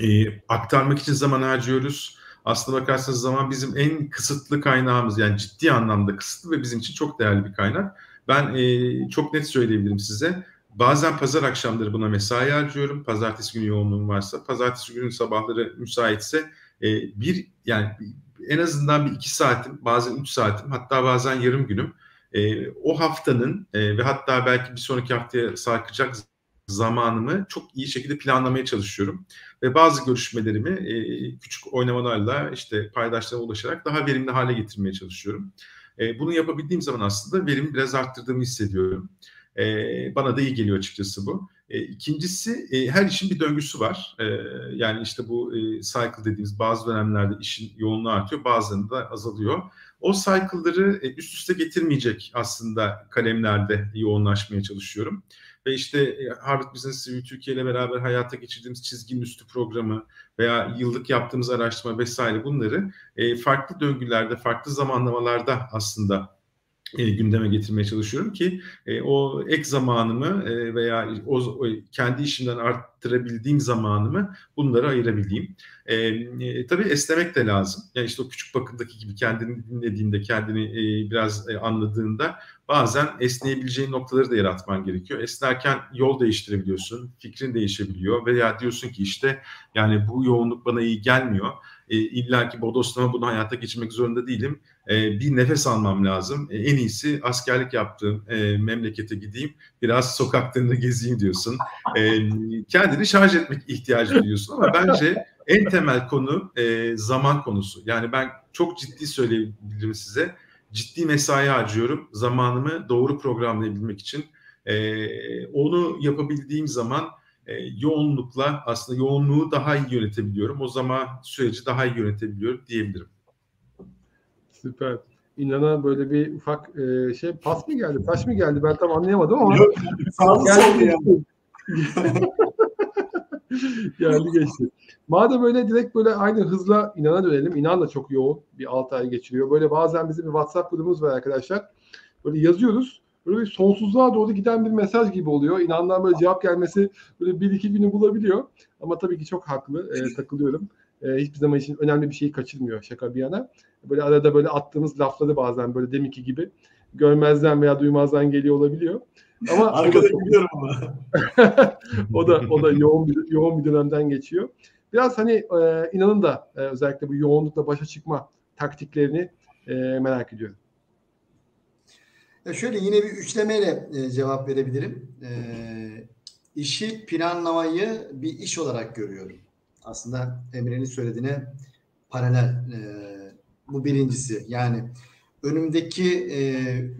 E, aktarmak için zaman harcıyoruz. Aslına bakarsanız zaman bizim en kısıtlı kaynağımız. Yani ciddi anlamda kısıtlı ve bizim için çok değerli bir kaynak. Ben e, çok net söyleyebilirim size. Bazen pazar akşamları buna mesai harcıyorum. Pazartesi günü yoğunluğum varsa. Pazartesi günü sabahları müsaitse e, bir yani en azından bir iki saatim, bazen üç saatim, hatta bazen yarım günüm e, o haftanın e, ve hatta belki bir sonraki haftaya sarkacak zamanımı çok iyi şekilde planlamaya çalışıyorum. Ve bazı görüşmelerimi e, küçük oynamalarla işte paydaşlarıma ulaşarak daha verimli hale getirmeye çalışıyorum. E, bunu yapabildiğim zaman aslında verimi biraz arttırdığımı hissediyorum. E, bana da iyi geliyor açıkçası bu. E, ikincisi e, her işin bir döngüsü var. E, yani işte bu e, cycle dediğimiz bazı dönemlerde işin yoğunluğu artıyor bazılarında azalıyor. O cycle'ları e, üst üste getirmeyecek aslında kalemlerde yoğunlaşmaya çalışıyorum. Ve işte e, Harvard Business Review Türkiye ile beraber hayata geçirdiğimiz çizginin üstü programı veya yıllık yaptığımız araştırma vesaire bunları e, farklı döngülerde, farklı zamanlamalarda aslında e, gündeme getirmeye çalışıyorum ki e, o ek zamanımı e, veya o, o kendi işimden arttırabildiğim zamanımı bunlara ayırabileyim. E, e, tabii esnemek de lazım. Yani işte o küçük bakımdaki gibi kendini dinlediğinde, kendini e, biraz e, anladığında bazen esneyebileceğin noktaları da yaratman gerekiyor. Esnerken yol değiştirebiliyorsun, fikrin değişebiliyor veya diyorsun ki işte yani bu yoğunluk bana iyi gelmiyor. E, İlla ki bodoslama bunu hayata geçirmek zorunda değilim. E, bir nefes almam lazım. E, en iyisi askerlik yaptığım e, memlekete gideyim. Biraz sokaklarını gezeyim diyorsun. Kendini şarj etmek ihtiyacı duyuyorsun ama bence en temel konu e, zaman konusu. Yani ben çok ciddi söyleyebilirim size ciddi mesai harcıyorum zamanımı doğru programlayabilmek için. Onu yapabildiğim zaman e, yoğunlukla aslında yoğunluğu daha iyi yönetebiliyorum. O zaman süreci daha iyi yönetebiliyorum diyebilirim.
Süper. İnana böyle bir ufak e, şey pas mı geldi, taş mı geldi ben tam anlayamadım ama. Yok, geldi, geçti. geldi geçti. Madem öyle direkt böyle aynı hızla inana dönelim. İnan da çok yoğun bir 6 ay geçiriyor. Böyle bazen bizim bir WhatsApp grubumuz var arkadaşlar. Böyle yazıyoruz. Böyle bir sonsuzluğa doğru giden bir mesaj gibi oluyor. İnandan böyle cevap gelmesi böyle bir iki günü bulabiliyor. Ama tabii ki çok haklı. E, takılıyorum. E, hiçbir zaman için önemli bir şeyi kaçırmıyor şaka bir yana. Böyle arada böyle attığımız lafları bazen böyle deminki gibi görmezden veya duymazdan geliyor olabiliyor.
Ama Arkada gidiyorum ama.
o da o da yoğun bir yoğun bir dönemden geçiyor. Biraz hani e, inanın da e, özellikle bu yoğunlukla başa çıkma taktiklerini e, merak ediyorum.
Ya şöyle yine bir üçlemeyle e, cevap verebilirim. E, işi planlamayı bir iş olarak görüyorum. Aslında Emre'nin söylediğine paralel. E, bu birincisi. Yani önümdeki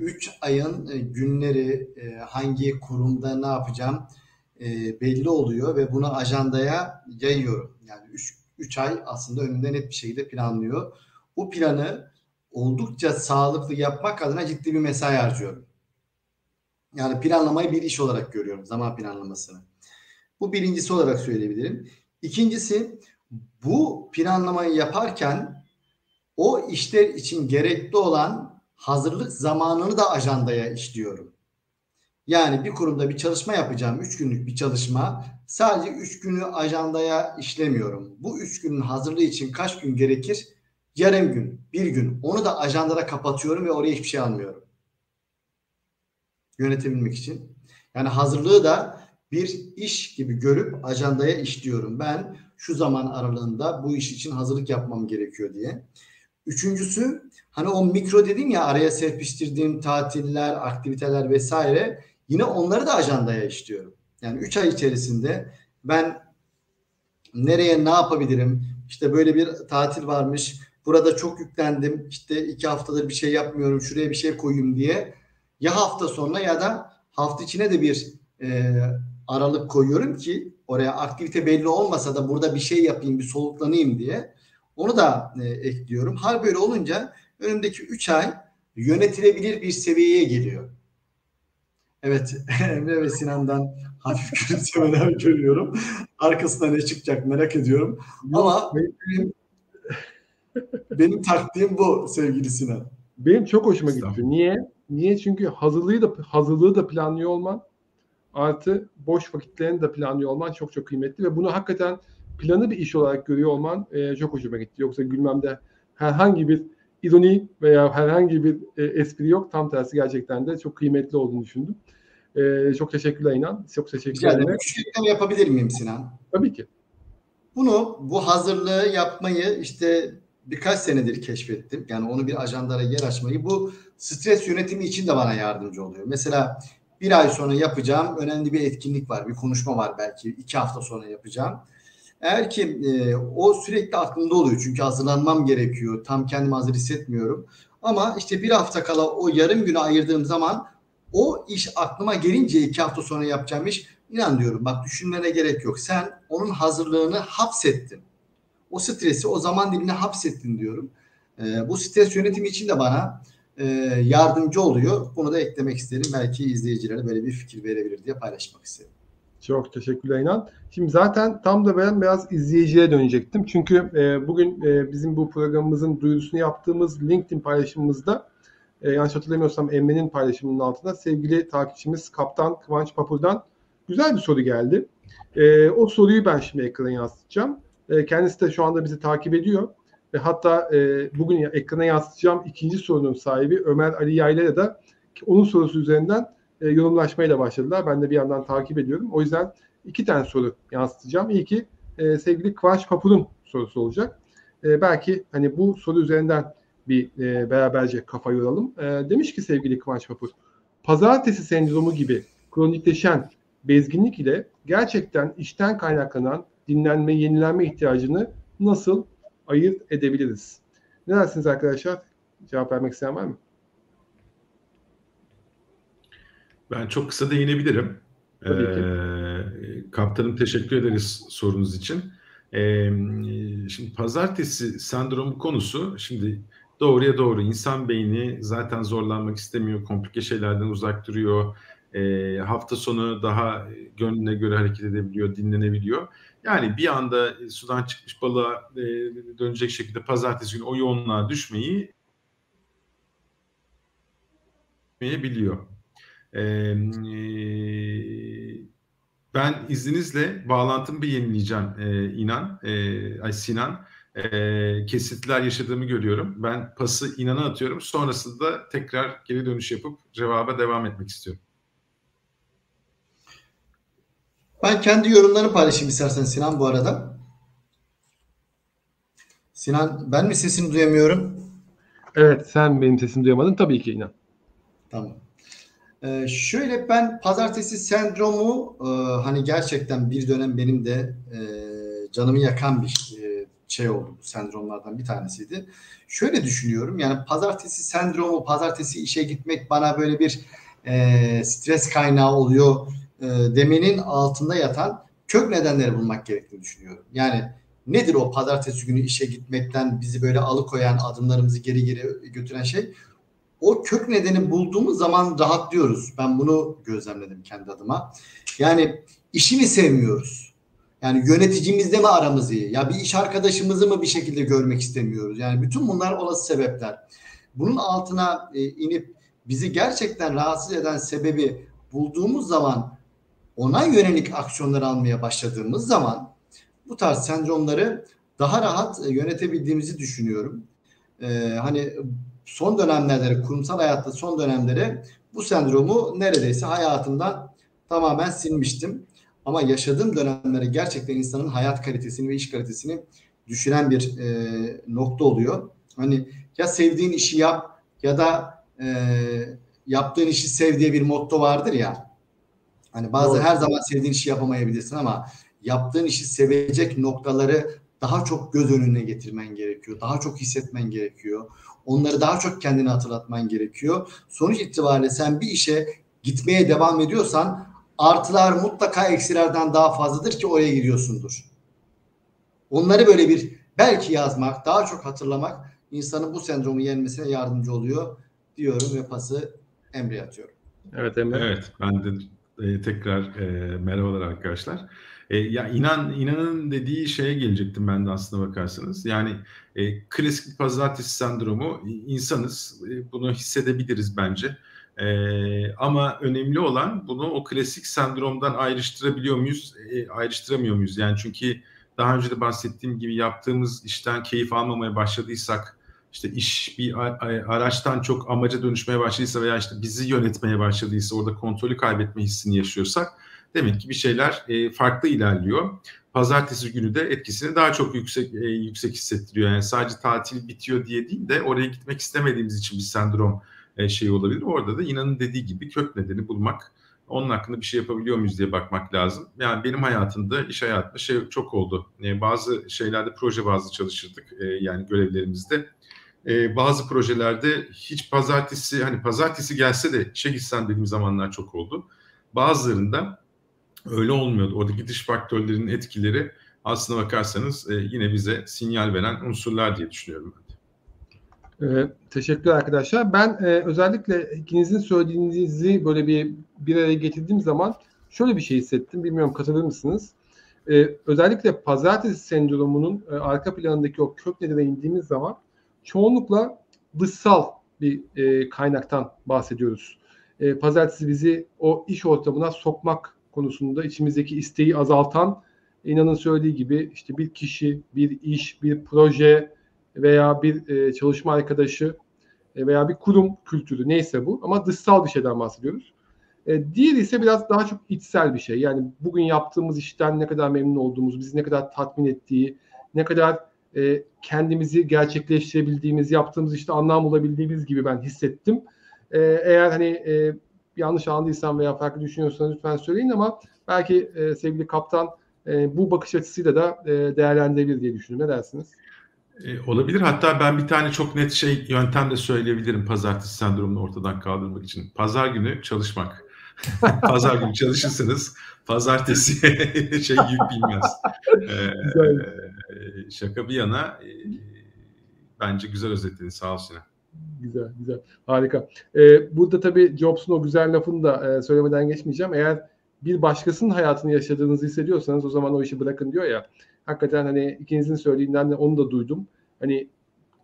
3 e, ayın e, günleri e, hangi kurumda ne yapacağım e, belli oluyor ve bunu ajandaya yayıyorum. Yani 3 ay aslında önümde net bir şekilde planlıyor. Bu planı oldukça sağlıklı yapmak adına ciddi bir mesai harcıyorum. Yani planlamayı bir iş olarak görüyorum zaman planlamasını. Bu birincisi olarak söyleyebilirim. İkincisi bu planlamayı yaparken o işler için gerekli olan hazırlık zamanını da ajandaya işliyorum. Yani bir kurumda bir çalışma yapacağım. Üç günlük bir çalışma. Sadece üç günü ajandaya işlemiyorum. Bu üç günün hazırlığı için kaç gün gerekir? Yarım gün, bir gün. Onu da ajandada kapatıyorum ve oraya hiçbir şey almıyorum. Yönetebilmek için. Yani hazırlığı da bir iş gibi görüp ajandaya işliyorum. Ben şu zaman aralığında bu iş için hazırlık yapmam gerekiyor diye. Üçüncüsü hani o mikro dedim ya araya serpiştirdiğim tatiller, aktiviteler vesaire Yine onları da ajandaya işliyorum. Yani 3 ay içerisinde ben nereye ne yapabilirim? İşte böyle bir tatil varmış. Burada çok yüklendim. İşte iki haftadır bir şey yapmıyorum. Şuraya bir şey koyayım diye. Ya hafta sonuna ya da hafta içine de bir e, aralık koyuyorum ki oraya aktivite belli olmasa da burada bir şey yapayım, bir soluklanayım diye. Onu da e, ekliyorum. Hal böyle olunca önümdeki 3 ay yönetilebilir bir seviyeye geliyor. Evet Emre ve Sinan'dan hafif gülümsemeler görüyorum. Arkasında ne çıkacak merak ediyorum. Ama benim, benim taktiğim bu sevgili Sinan.
Benim çok hoşuma gitti. Niye? Niye? Çünkü hazırlığı da hazırlığı da planlıyor olman artı boş vakitlerini de planlıyor olman çok çok kıymetli ve bunu hakikaten planı bir iş olarak görüyor olman e, çok hoşuma gitti. Yoksa gülmemde herhangi bir ironi veya herhangi bir e, espri yok. Tam tersi gerçekten de çok kıymetli olduğunu düşündüm. E, çok teşekkürler İnan. Çok teşekkürler.
Rica ederim. Küçük yapabilir miyim Sinan?
Tabii ki.
Bunu, bu hazırlığı yapmayı işte birkaç senedir keşfettim. Yani onu bir ajandara yer açmayı. Bu stres yönetimi için de bana yardımcı oluyor. Mesela bir ay sonra yapacağım önemli bir etkinlik var. Bir konuşma var belki. iki hafta sonra yapacağım. Eğer ki e, o sürekli aklımda oluyor. Çünkü hazırlanmam gerekiyor. Tam kendimi hazır hissetmiyorum. Ama işte bir hafta kala o yarım günü ayırdığım zaman o iş aklıma gelince iki hafta sonra yapacağım iş inan diyorum bak düşünmene gerek yok. Sen onun hazırlığını hapsettin. O stresi o zaman dilimine hapsettin diyorum. E, bu stres yönetimi için de bana e, yardımcı oluyor. Bunu da eklemek isterim. Belki izleyicilere böyle bir fikir verebilir diye paylaşmak istedim.
Çok teşekkürler İnan. Şimdi zaten tam da ben biraz izleyiciye dönecektim. Çünkü e, bugün e, bizim bu programımızın duyurusunu yaptığımız LinkedIn paylaşımımızda e, yanlış hatırlamıyorsam Emre'nin paylaşımının altında sevgili takipçimiz Kaptan Kıvanç Papur'dan güzel bir soru geldi. E, o soruyu ben şimdi ekrana yansıtacağım. E, kendisi de şu anda bizi takip ediyor. Ve hatta e, bugün ekrana yansıtacağım ikinci sorunun sahibi Ömer Ali Yayla'ya da onun sorusu üzerinden e, yorumlaşmaya da başladılar. Ben de bir yandan takip ediyorum. O yüzden iki tane soru yansıtacağım. İlki e, sevgili Kıvanç Papur'un sorusu olacak. E, belki hani bu soru üzerinden bir e, beraberce kafa yoralım. E, demiş ki sevgili Kıvanç Papur, pazartesi sendromu gibi kronikleşen bezginlik ile gerçekten işten kaynaklanan dinlenme, yenilenme ihtiyacını nasıl ayırt edebiliriz? Ne dersiniz arkadaşlar? Cevap vermek isteyen var mı?
Ben çok kısa değinebilirim. Ee, kaptanım teşekkür ederiz sorunuz için. Ee, şimdi pazartesi sendromu konusu şimdi doğruya doğru insan beyni zaten zorlanmak istemiyor, komplike şeylerden uzak duruyor. E, hafta sonu daha gönlüne göre hareket edebiliyor, dinlenebiliyor. Yani bir anda sudan çıkmış balığa e, dönecek şekilde pazartesi günü o yoğunluğa düşmeyi biliyor. Ben izninizle bağlantımı bir yenileyeceğim e, İnan, e, ay Sinan. E, kesintiler yaşadığımı görüyorum. Ben pası İnan'a atıyorum. Sonrasında tekrar geri dönüş yapıp cevaba devam etmek istiyorum.
Ben kendi yorumlarını paylaşayım istersen Sinan bu arada. Sinan ben mi sesini duyamıyorum?
Evet sen benim sesimi duyamadın tabii ki inan.
Tamam. Ee, şöyle ben pazartesi sendromu e, hani gerçekten bir dönem benim de e, canımı yakan bir e, şey oldu sendromlardan bir tanesiydi. Şöyle düşünüyorum yani pazartesi sendromu, pazartesi işe gitmek bana böyle bir e, stres kaynağı oluyor e, demenin altında yatan kök nedenleri bulmak gerektiğini düşünüyorum. Yani nedir o pazartesi günü işe gitmekten bizi böyle alıkoyan adımlarımızı geri geri götüren şey? O kök nedeni bulduğumuz zaman rahatlıyoruz. Ben bunu gözlemledim kendi adıma. Yani işi mi sevmiyoruz? Yani yöneticimizde mi aramız iyi? Ya bir iş arkadaşımızı mı bir şekilde görmek istemiyoruz? Yani bütün bunlar olası sebepler. Bunun altına e, inip bizi gerçekten rahatsız eden sebebi bulduğumuz zaman ona yönelik aksiyonlar almaya başladığımız zaman bu tarz sendromları daha rahat e, yönetebildiğimizi düşünüyorum. Ee, hani son dönemlerde kurumsal hayatta son dönemlere bu sendromu neredeyse hayatımdan tamamen silmiştim. Ama yaşadığım dönemlere gerçekten insanın hayat kalitesini ve iş kalitesini düşüren bir e, nokta oluyor. Hani ya sevdiğin işi yap ya da e, yaptığın işi sev diye bir motto vardır ya. Hani bazen Doğru. her zaman sevdiğin işi yapamayabilirsin ama yaptığın işi sevecek noktaları daha çok göz önüne getirmen gerekiyor. Daha çok hissetmen gerekiyor. Onları daha çok kendine hatırlatman gerekiyor. Sonuç itibariyle sen bir işe gitmeye devam ediyorsan artılar mutlaka eksilerden daha fazladır ki oraya giriyorsundur. Onları böyle bir belki yazmak, daha çok hatırlamak insanın bu sendromu yenmesine yardımcı oluyor diyorum ve pası Emre'ye atıyorum.
Evet Emre.
Evet ben de e, tekrar e, merhabalar arkadaşlar. E, ya inan inanın dediği şeye gelecektim ben de aslında bakarsanız. Yani e, klasik pazartesi sendromu insanız. E, bunu hissedebiliriz bence. E, ama önemli olan bunu o klasik sendromdan ayrıştırabiliyor muyuz, e, ayrıştıramıyor muyuz? Yani çünkü daha önce de bahsettiğim gibi yaptığımız işten keyif almamaya başladıysak, işte iş bir araçtan çok amaca dönüşmeye başladıysa veya işte bizi yönetmeye başladıysa, orada kontrolü kaybetme hissini yaşıyorsak demek ki bir şeyler e, farklı ilerliyor. Pazartesi günü de etkisini daha çok yüksek e, yüksek hissettiriyor. Yani sadece tatil bitiyor diye değil de oraya gitmek istemediğimiz için bir sendrom e, şey olabilir. Orada da inanın dediği gibi kök nedeni bulmak, onun hakkında bir şey yapabiliyor muyuz diye bakmak lazım. Yani benim hayatımda, iş hayatımda şey çok oldu. Bazı şeylerde proje bazlı çalışırdık yani görevlerimizde. E, bazı projelerde hiç pazartesi, hani pazartesi gelse de işe gitsem dediğim zamanlar çok oldu. Bazılarında öyle olmuyordu. Oradaki dış faktörlerin etkileri aslına bakarsanız e, yine bize sinyal veren unsurlar diye düşünüyorum ben.
Ee, teşekkür arkadaşlar. Ben e, özellikle ikinizin söylediğinizi böyle bir bir araya getirdiğim zaman şöyle bir şey hissettim. Bilmiyorum katılır mısınız? Ee, özellikle pazartesi sendromunun e, arka planındaki o kök nedene indiğimiz zaman çoğunlukla dışsal bir e, kaynaktan bahsediyoruz. E, pazartesi bizi o iş ortamına sokmak konusunda içimizdeki isteği azaltan inanın söylediği gibi işte bir kişi, bir iş, bir proje veya bir e, çalışma arkadaşı e, veya bir kurum kültürü neyse bu ama dışsal bir şeyden bahsediyoruz. E, diğeri ise biraz daha çok içsel bir şey. Yani bugün yaptığımız işten ne kadar memnun olduğumuz, bizi ne kadar tatmin ettiği, ne kadar e, kendimizi gerçekleştirebildiğimiz, yaptığımız işte anlam bulabildiğimiz gibi ben hissettim. E, eğer hani e, yanlış anladıysam veya farklı düşünüyorsanız lütfen söyleyin ama belki e, sevgili kaptan e, bu bakış açısıyla da e, değerlendirebilir diye düşünüyorum. Ne dersiniz?
E, olabilir. Hatta ben bir tane çok net şey yöntem de söyleyebilirim pazartesi sendromunu ortadan kaldırmak için. Pazar günü çalışmak. pazar günü çalışırsınız. Pazartesi şey yük bilmez. Ee, şaka bir yana e, bence güzel özetledin. Sağ ol Sinan.
Güzel, güzel. Harika. Ee, burada tabii Jobs'un o güzel lafını da e, söylemeden geçmeyeceğim. Eğer bir başkasının hayatını yaşadığınızı hissediyorsanız o zaman o işi bırakın diyor ya. Hakikaten hani ikinizin söylediğinden de onu da duydum. Hani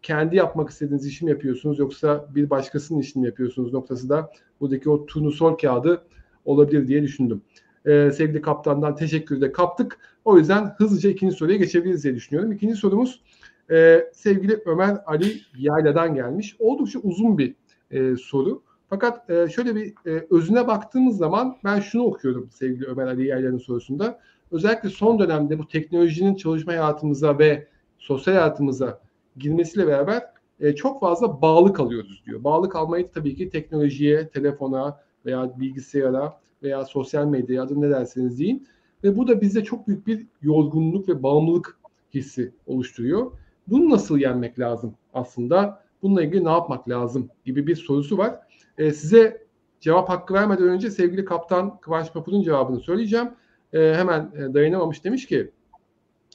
kendi yapmak istediğiniz işi mi yapıyorsunuz yoksa bir başkasının işini mi yapıyorsunuz noktası da buradaki o turnusol kağıdı olabilir diye düşündüm. Ee, sevgili kaptandan teşekkür de kaptık. O yüzden hızlıca ikinci soruya geçebiliriz diye düşünüyorum. İkinci sorumuz e, sevgili Ömer Ali Yayla'dan gelmiş. Oldukça uzun bir e, soru. Fakat e, şöyle bir e, özüne baktığımız zaman ben şunu okuyorum sevgili Ömer Ali Yayla'nın sorusunda. Özellikle son dönemde bu teknolojinin çalışma hayatımıza ve sosyal hayatımıza girmesiyle beraber e, çok fazla bağlı kalıyoruz diyor. Bağlı kalmayı tabii ki teknolojiye, telefona veya bilgisayara veya sosyal medyaya adını ne derseniz deyin. Ve bu da bizde çok büyük bir yorgunluk ve bağımlılık hissi oluşturuyor. Bunu nasıl yenmek lazım aslında? Bununla ilgili ne yapmak lazım gibi bir sorusu var. E, size cevap hakkı vermeden önce sevgili kaptan Kıvanç Papur'un cevabını söyleyeceğim. E, hemen e, dayanamamış demiş ki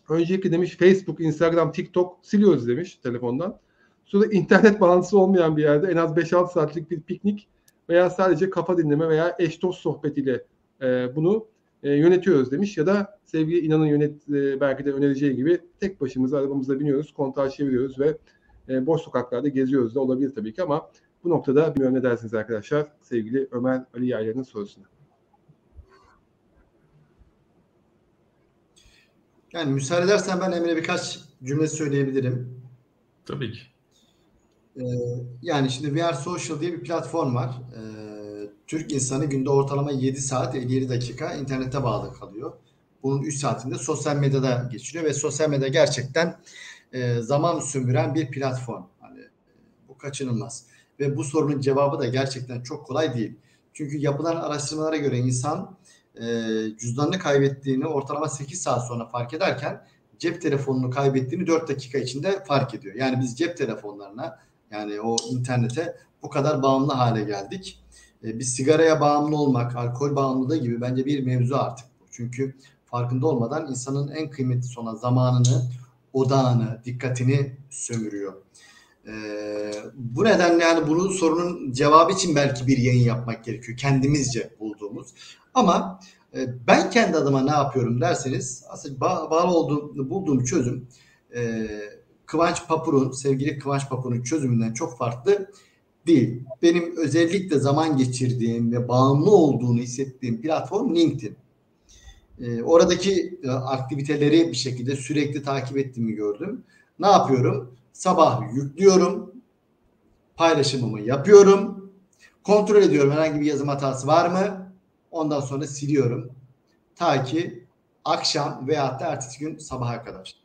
öncelikle demiş Facebook, Instagram, TikTok siliyoruz demiş telefondan. Sonra internet bağlantısı olmayan bir yerde en az 5-6 saatlik bir piknik veya sadece kafa dinleme veya eş dost sohbetiyle e, bunu e, yönetiyoruz demiş. Ya da sevgili inanın yönet e, belki de önereceği gibi tek başımıza arabamızda biniyoruz, kontağı çeviriyoruz ve e, boş sokaklarda geziyoruz da olabilir tabii ki ama bu noktada bilmiyorum ne dersiniz arkadaşlar sevgili Ömer Ali Yaylan'ın sorusuna.
Yani müsaade edersen ben Emre birkaç cümle söyleyebilirim.
Tabii ki.
Ee, yani şimdi VR Social diye bir platform var. Ee, Türk insanı günde ortalama 7 saat 57 dakika internete bağlı kalıyor. Bunun 3 saatinde sosyal medyada geçiriyor ve sosyal medya gerçekten e, zaman sömüren bir platform. Hani bu kaçınılmaz. Ve bu sorunun cevabı da gerçekten çok kolay değil. Çünkü yapılan araştırmalara göre insan e, cüzdanını kaybettiğini ortalama 8 saat sonra fark ederken cep telefonunu kaybettiğini 4 dakika içinde fark ediyor. Yani biz cep telefonlarına yani o internete bu kadar bağımlı hale geldik. E, bir sigaraya bağımlı olmak, alkol bağımlılığı gibi bence bir mevzu artık. Çünkü farkında olmadan insanın en kıymetli sona zamanını, odağını, dikkatini sömürüyor. E, bu nedenle yani bunun sorunun cevabı için belki bir yayın yapmak gerekiyor. Kendimizce bulduğumuz. Ama e, ben kendi adıma ne yapıyorum derseniz aslında bağ, bağlı olduğum, bulduğum çözüm e, Kıvanç Papur'un, sevgili Kıvanç Papur'un çözümünden çok farklı değil. Benim özellikle zaman geçirdiğim ve bağımlı olduğunu hissettiğim platform LinkedIn. E, oradaki e, aktiviteleri bir şekilde sürekli takip ettiğimi gördüm. Ne yapıyorum? Sabah yüklüyorum, paylaşımımı yapıyorum, kontrol ediyorum herhangi bir yazım hatası var mı? Ondan sonra siliyorum. Ta ki akşam veya da ertesi gün sabaha kadar.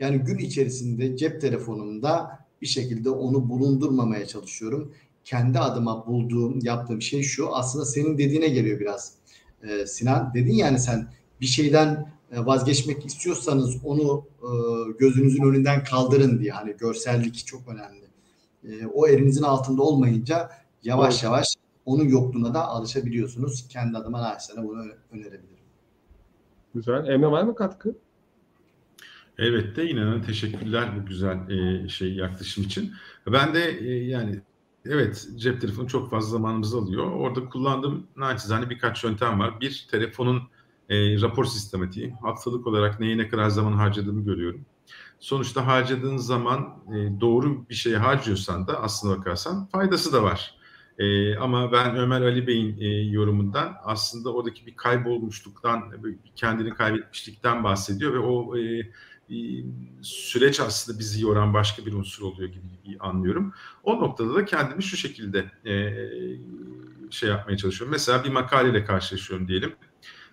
Yani gün içerisinde cep telefonumda bir şekilde onu bulundurmamaya çalışıyorum. Kendi adıma bulduğum, yaptığım şey şu. Aslında senin dediğine geliyor biraz. Ee, Sinan dedin yani sen bir şeyden e, vazgeçmek istiyorsanız onu e, gözünüzün önünden kaldırın diye. Hani görsellik çok önemli. E, o elinizin altında olmayınca yavaş yavaş onun yokluğuna da alışabiliyorsunuz. Kendi adıma naçizane bunu önerebilirim.
Güzel. Emre var mı katkı?
Evet de inanın teşekkürler bu güzel e, şey yaklaşım için. Ben de e, yani evet cep telefonu çok fazla zamanımızı alıyor. Orada kullandığım naçizane birkaç yöntem var. Bir telefonun e, rapor sistematiği. Haftalık olarak neye ne kadar zaman harcadığımı görüyorum. Sonuçta harcadığın zaman e, doğru bir şey harcıyorsan da aslında bakarsan faydası da var. E, ama ben Ömer Ali Bey'in e, yorumundan aslında oradaki bir kaybolmuşluktan, kendini kaybetmişlikten bahsediyor ve o e, süreç aslında bizi yoran başka bir unsur oluyor gibi, anlıyorum. O noktada da kendimi şu şekilde e, şey yapmaya çalışıyorum. Mesela bir makaleyle karşılaşıyorum diyelim.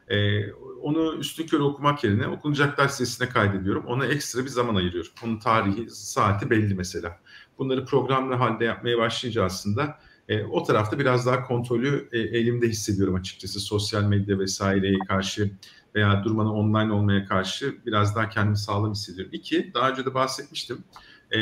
E, onu üstün körü okumak yerine okunacaklar listesine kaydediyorum. Ona ekstra bir zaman ayırıyorum. Onun tarihi, saati belli mesela. Bunları programlı halde yapmaya başlayınca aslında e, o tarafta biraz daha kontrolü e, elimde hissediyorum açıkçası. Sosyal medya vesaireye karşı veya durmadan online olmaya karşı biraz daha kendimi sağlam hissediyorum. İki, daha önce de bahsetmiştim. E,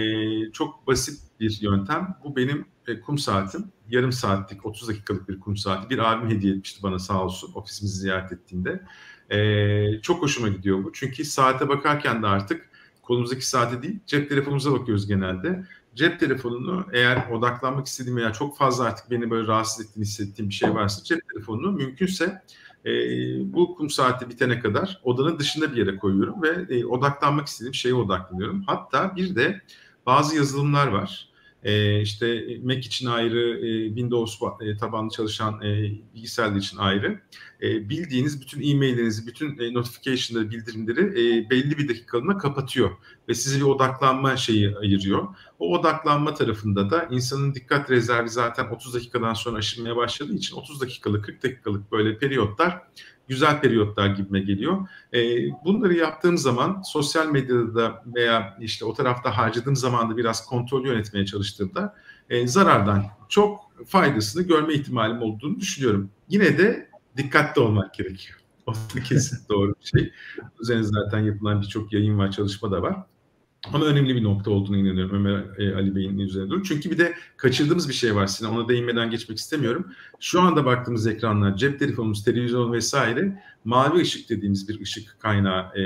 çok basit bir yöntem. Bu benim e, kum saatim. Yarım saatlik, 30 dakikalık bir kum saati. Bir abim hediye etmişti bana sağ olsun ofisimizi ziyaret ettiğinde. E, çok hoşuma gidiyor bu. Çünkü saate bakarken de artık kolumuzdaki saate değil cep telefonumuza bakıyoruz genelde cep telefonunu eğer odaklanmak istediğim veya çok fazla artık beni böyle rahatsız ettiğini hissettiğim bir şey varsa cep telefonunu mümkünse e, bu kum saati bitene kadar odanın dışında bir yere koyuyorum ve e, odaklanmak istediğim şeye odaklanıyorum. Hatta bir de bazı yazılımlar var. E, işte Mac için ayrı, e, Windows e, tabanlı çalışan e, bilgisayarlar için ayrı. E, bildiğiniz bütün e-maillerinizi, bütün e, notification'ları, bildirimleri e, belli bir dakikalığına kapatıyor ve sizi bir odaklanma şeyi ayırıyor. O odaklanma tarafında da insanın dikkat rezervi zaten 30 dakikadan sonra aşılmaya başladığı için 30 dakikalık, 40 dakikalık böyle periyotlar güzel periyotlar gibime geliyor. E, bunları yaptığım zaman sosyal medyada da veya işte o tarafta harcadığım zamanda biraz kontrol yönetmeye çalıştığımda e, zarardan çok faydasını görme ihtimalim olduğunu düşünüyorum. Yine de dikkatli olmak gerekiyor. O da kesin doğru bir şey. Üzerine zaten yapılan birçok yayın var, çalışma da var. Ama önemli bir nokta olduğunu inanıyorum Ömer e, Ali Bey'in üzerine doğru. Çünkü bir de kaçırdığımız bir şey var Sinan. Ona değinmeden geçmek istemiyorum. Şu anda baktığımız ekranlar, cep telefonumuz, televizyon vesaire mavi ışık dediğimiz bir ışık kaynağı e,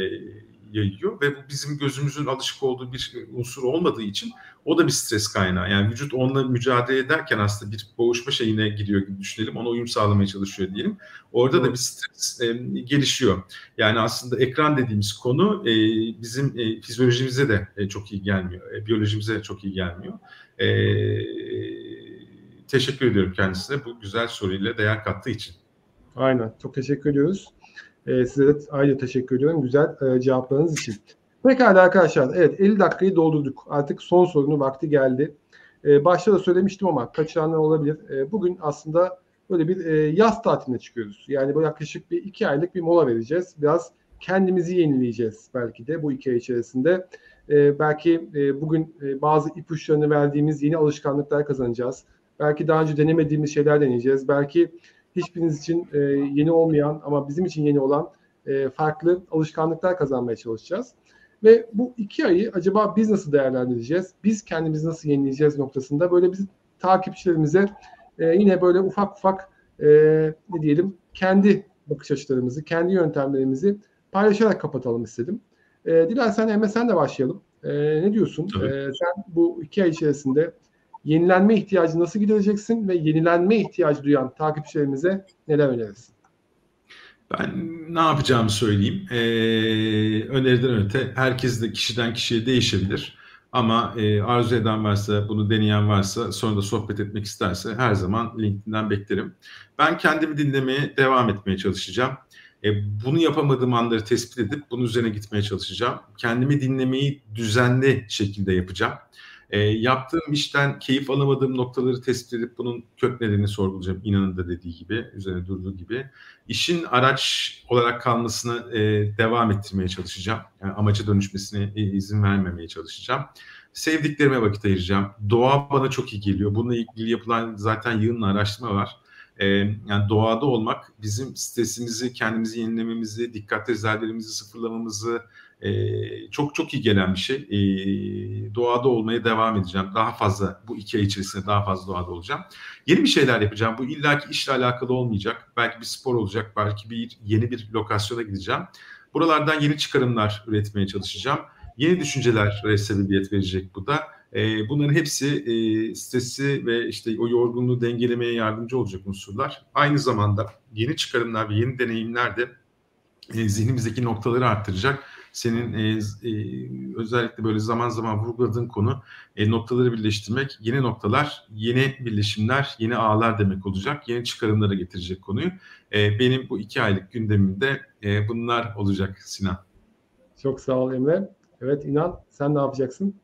yayıyor ve bu bizim gözümüzün alışık olduğu bir unsur olmadığı için o da bir stres kaynağı. Yani vücut onunla mücadele ederken aslında bir boğuşma şeyine giriyor gibi düşünelim. Ona uyum sağlamaya çalışıyor diyelim. Orada evet. da bir stres e, gelişiyor. Yani aslında ekran dediğimiz konu e, bizim e, fizyolojimize de e, çok iyi gelmiyor. E, biyolojimize çok iyi gelmiyor. E, teşekkür ediyorum kendisine bu güzel soruyla değer kattığı için.
Aynen. Çok teşekkür ediyoruz. E, size de ayrıca teşekkür ediyorum güzel e, cevaplarınız için. Pekala arkadaşlar. Evet 50 dakikayı doldurduk. Artık son sorunun vakti geldi. E, başta da söylemiştim ama kaçıranlar olabilir. E, bugün aslında böyle bir e, yaz tatiline çıkıyoruz. Yani bu yaklaşık bir iki aylık bir mola vereceğiz. Biraz kendimizi yenileyeceğiz belki de bu iki ay içerisinde. E, belki e, bugün e, bazı ipuçlarını verdiğimiz yeni alışkanlıklar kazanacağız. Belki daha önce denemediğimiz şeyler deneyeceğiz. Belki hiçbiriniz için e, yeni olmayan ama bizim için yeni olan e, farklı alışkanlıklar kazanmaya çalışacağız. Ve bu iki ayı acaba biz nasıl değerlendireceğiz? Biz kendimizi nasıl yenileyeceğiz noktasında böyle biz takipçilerimize e, yine böyle ufak ufak e, ne diyelim kendi bakış açılarımızı, kendi yöntemlerimizi paylaşarak kapatalım istedim. E, dilersen Emre sen de başlayalım. E, ne diyorsun? E, sen bu iki ay içerisinde yenilenme ihtiyacı nasıl gidereceksin ve yenilenme ihtiyacı duyan takipçilerimize neler önerirsin?
Ben ne yapacağımı söyleyeyim. Ee, öneriden öte herkes de kişiden kişiye değişebilir. Ama e, arzu eden varsa, bunu deneyen varsa, sonra da sohbet etmek isterse her zaman LinkedIn'den beklerim. Ben kendimi dinlemeye devam etmeye çalışacağım. E, bunu yapamadığım anları tespit edip bunun üzerine gitmeye çalışacağım. Kendimi dinlemeyi düzenli şekilde yapacağım. E, yaptığım işten keyif alamadığım noktaları tespit edip bunun kök nedenini sorgulayacağım. İnanın da dediği gibi, üzerine durduğu gibi. İşin araç olarak kalmasını e, devam ettirmeye çalışacağım. Yani amaca dönüşmesine e, izin vermemeye çalışacağım. Sevdiklerime vakit ayıracağım. Doğa bana çok iyi geliyor. Bununla ilgili yapılan zaten yığınla araştırma var. E, yani doğada olmak bizim stresimizi, kendimizi yenilememizi, dikkat rezervlerimizi sıfırlamamızı, e, çok çok iyi gelen bir şey. E, doğada olmaya devam edeceğim. Daha fazla bu iki ay içerisinde daha fazla doğada olacağım. Yeni bir şeyler yapacağım. Bu illaki işle alakalı olmayacak. Belki bir spor olacak. Belki bir yeni bir lokasyona gideceğim. Buralardan yeni çıkarımlar üretmeye çalışacağım. Yeni düşünceler sebebiyet verecek bu da. E, bunların hepsi e, stresi ve işte o yorgunluğu dengelemeye yardımcı olacak unsurlar. Aynı zamanda yeni çıkarımlar ve yeni deneyimler de e, zihnimizdeki noktaları arttıracak senin e, e, özellikle böyle zaman zaman vurguladığın konu e, noktaları birleştirmek, yeni noktalar, yeni birleşimler, yeni ağlar demek olacak. Yeni çıkarımlara getirecek konuyu. E, benim bu iki aylık gündemimde e, bunlar olacak Sinan.
Çok sağ ol Emre. Evet İnan sen ne yapacaksın?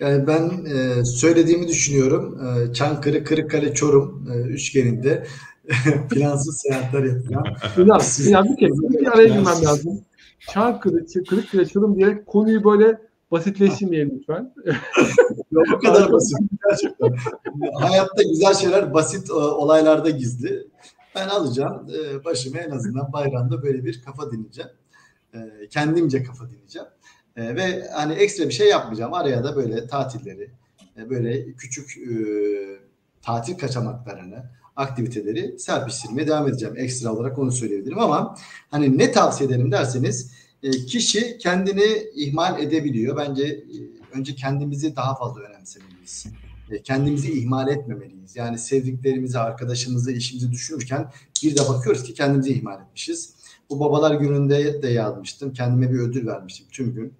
Yani ben e, söylediğimi düşünüyorum. E, Çankırı, Kırıkkale, Çorum e, üçgeninde plansız seyahatler yapacağım.
İnan, İnan bir kez bir araya girmem lazım. Çankırı, Kırıkkale açalım diyerek konuyu böyle basitleştirmeyelim lütfen.
Yok bu kadar basit gerçekten. Hayatta güzel şeyler basit e, olaylarda gizli. Ben alacağım e, başıma en azından bayramda böyle bir kafa dinleyeceğim. E, kendimce kafa dinleyeceğim. Ve hani ekstra bir şey yapmayacağım. Araya da böyle tatilleri, böyle küçük tatil kaçamaklarını, aktiviteleri serpiştirmeye devam edeceğim. Ekstra olarak onu söyleyebilirim ama hani ne tavsiye ederim derseniz e, kişi kendini ihmal edebiliyor. Bence e, önce kendimizi daha fazla önemsemeliyiz. E, kendimizi ihmal etmemeliyiz. Yani sevdiklerimizi, arkadaşımızı, işimizi düşünürken bir de bakıyoruz ki kendimizi ihmal etmişiz. Bu babalar gününde de yazmıştım. Kendime bir ödül vermiştim tüm gün.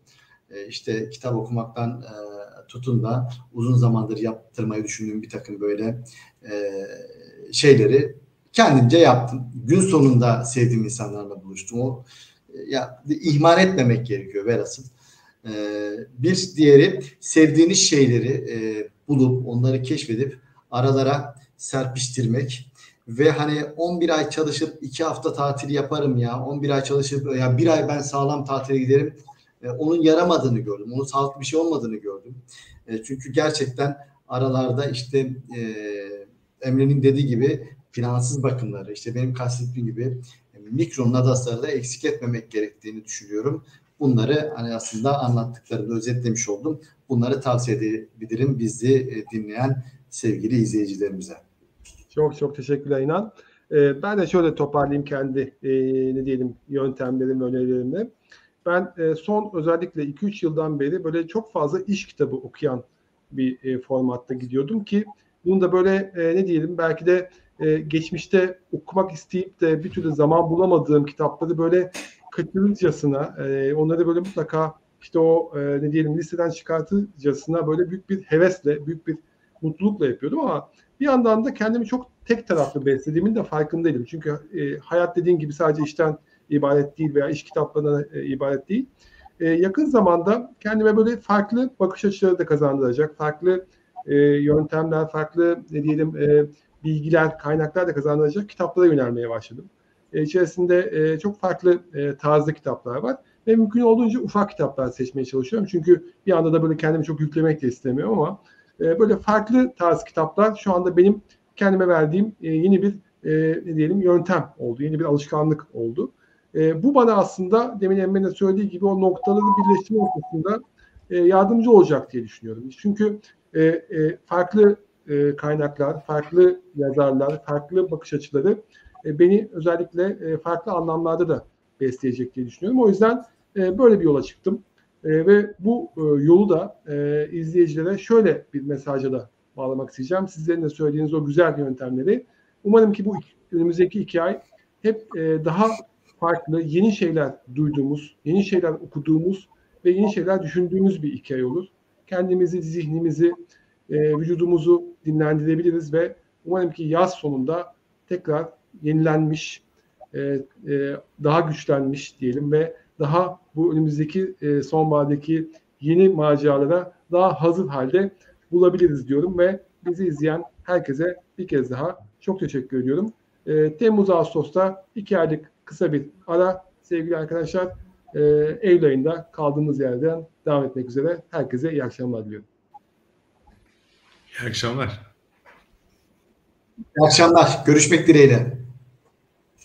İşte kitap okumaktan tutun da uzun zamandır yaptırmayı düşündüğüm bir takım böyle şeyleri kendimce yaptım. Gün sonunda sevdiğim insanlarla buluştum. O ya ihmal etmemek gerekiyor velhasıl. Ee, bir diğeri sevdiğiniz şeyleri e, bulup onları keşfedip aralara serpiştirmek ve hani 11 ay çalışıp 2 hafta tatil yaparım ya 11 ay çalışıp ya bir ay ben sağlam tatile giderim e, onun yaramadığını gördüm. Onun sağlıklı bir şey olmadığını gördüm. E, çünkü gerçekten aralarda işte e, Emre'nin dediği gibi finansız bakımları işte benim kastettiğim gibi mikro nadasları da eksik etmemek gerektiğini düşünüyorum. Bunları hani aslında anlattıklarını özetlemiş oldum. Bunları tavsiye edebilirim bizi e, dinleyen sevgili izleyicilerimize.
Çok çok teşekkürler İnan. Ee, ben de şöyle toparlayayım kendi e, ne diyelim yöntemlerimi, önerilerimi. Ben e, son özellikle 2-3 yıldan beri böyle çok fazla iş kitabı okuyan bir e, formatta gidiyordum ki bunu da böyle e, ne diyelim belki de e, geçmişte okumak isteyip de bir türlü zaman bulamadığım kitapları böyle kaçırırcasına e, onları böyle mutlaka işte o e, ne diyelim listeden çıkartırcasına böyle büyük bir hevesle, büyük bir mutlulukla yapıyordum ama bir yandan da kendimi çok tek taraflı beslediğimin de farkındaydım. Çünkü e, hayat dediğin gibi sadece işten ibaret değil veya iş kitaplarına e, ibaret değil. E, yakın zamanda kendime böyle farklı bakış açıları da kazandıracak, farklı e, yöntemler, farklı ne diyelim e, bilgiler, kaynaklar da kazandıracak kitaplara yönelmeye başladım. E, içerisinde e, çok farklı e, tarzda kitaplar var ve mümkün olduğunca ufak kitaplar seçmeye çalışıyorum. Çünkü bir anda da böyle kendimi çok yüklemek de istemiyorum ama e, böyle farklı tarz kitaplar şu anda benim kendime verdiğim e, yeni bir e, ne diyelim yöntem oldu, yeni bir alışkanlık oldu. E, bu bana aslında demin Emre'nin söylediği gibi o noktaları birleştirme noktasında e, yardımcı olacak diye düşünüyorum. Çünkü e, e, farklı e, kaynaklar, farklı yazarlar, farklı bakış açıları e, beni özellikle e, farklı anlamlarda da besleyecek diye düşünüyorum. O yüzden e, böyle bir yola çıktım. E, ve bu e, yolu da e, izleyicilere şöyle bir mesajla da bağlamak isteyeceğim. Sizlerin de söylediğiniz o güzel yöntemleri. Umarım ki bu önümüzdeki iki ay hep e, daha farklı, yeni şeyler duyduğumuz, yeni şeyler okuduğumuz ve yeni şeyler düşündüğümüz bir iki ay olur. Kendimizi, zihnimizi, e, vücudumuzu dinlendirebiliriz ve umarım ki yaz sonunda tekrar yenilenmiş, e, e, daha güçlenmiş diyelim ve daha bu önümüzdeki e, sonbahardaki yeni maceralara daha hazır halde bulabiliriz diyorum ve bizi izleyen herkese bir kez daha çok teşekkür ediyorum. E, Temmuz Ağustos'ta iki aylık kısa bir ara sevgili arkadaşlar. E, Eylül ayında kaldığımız yerden devam etmek üzere. Herkese iyi akşamlar diliyorum.
İyi akşamlar.
İyi akşamlar. Görüşmek dileğiyle.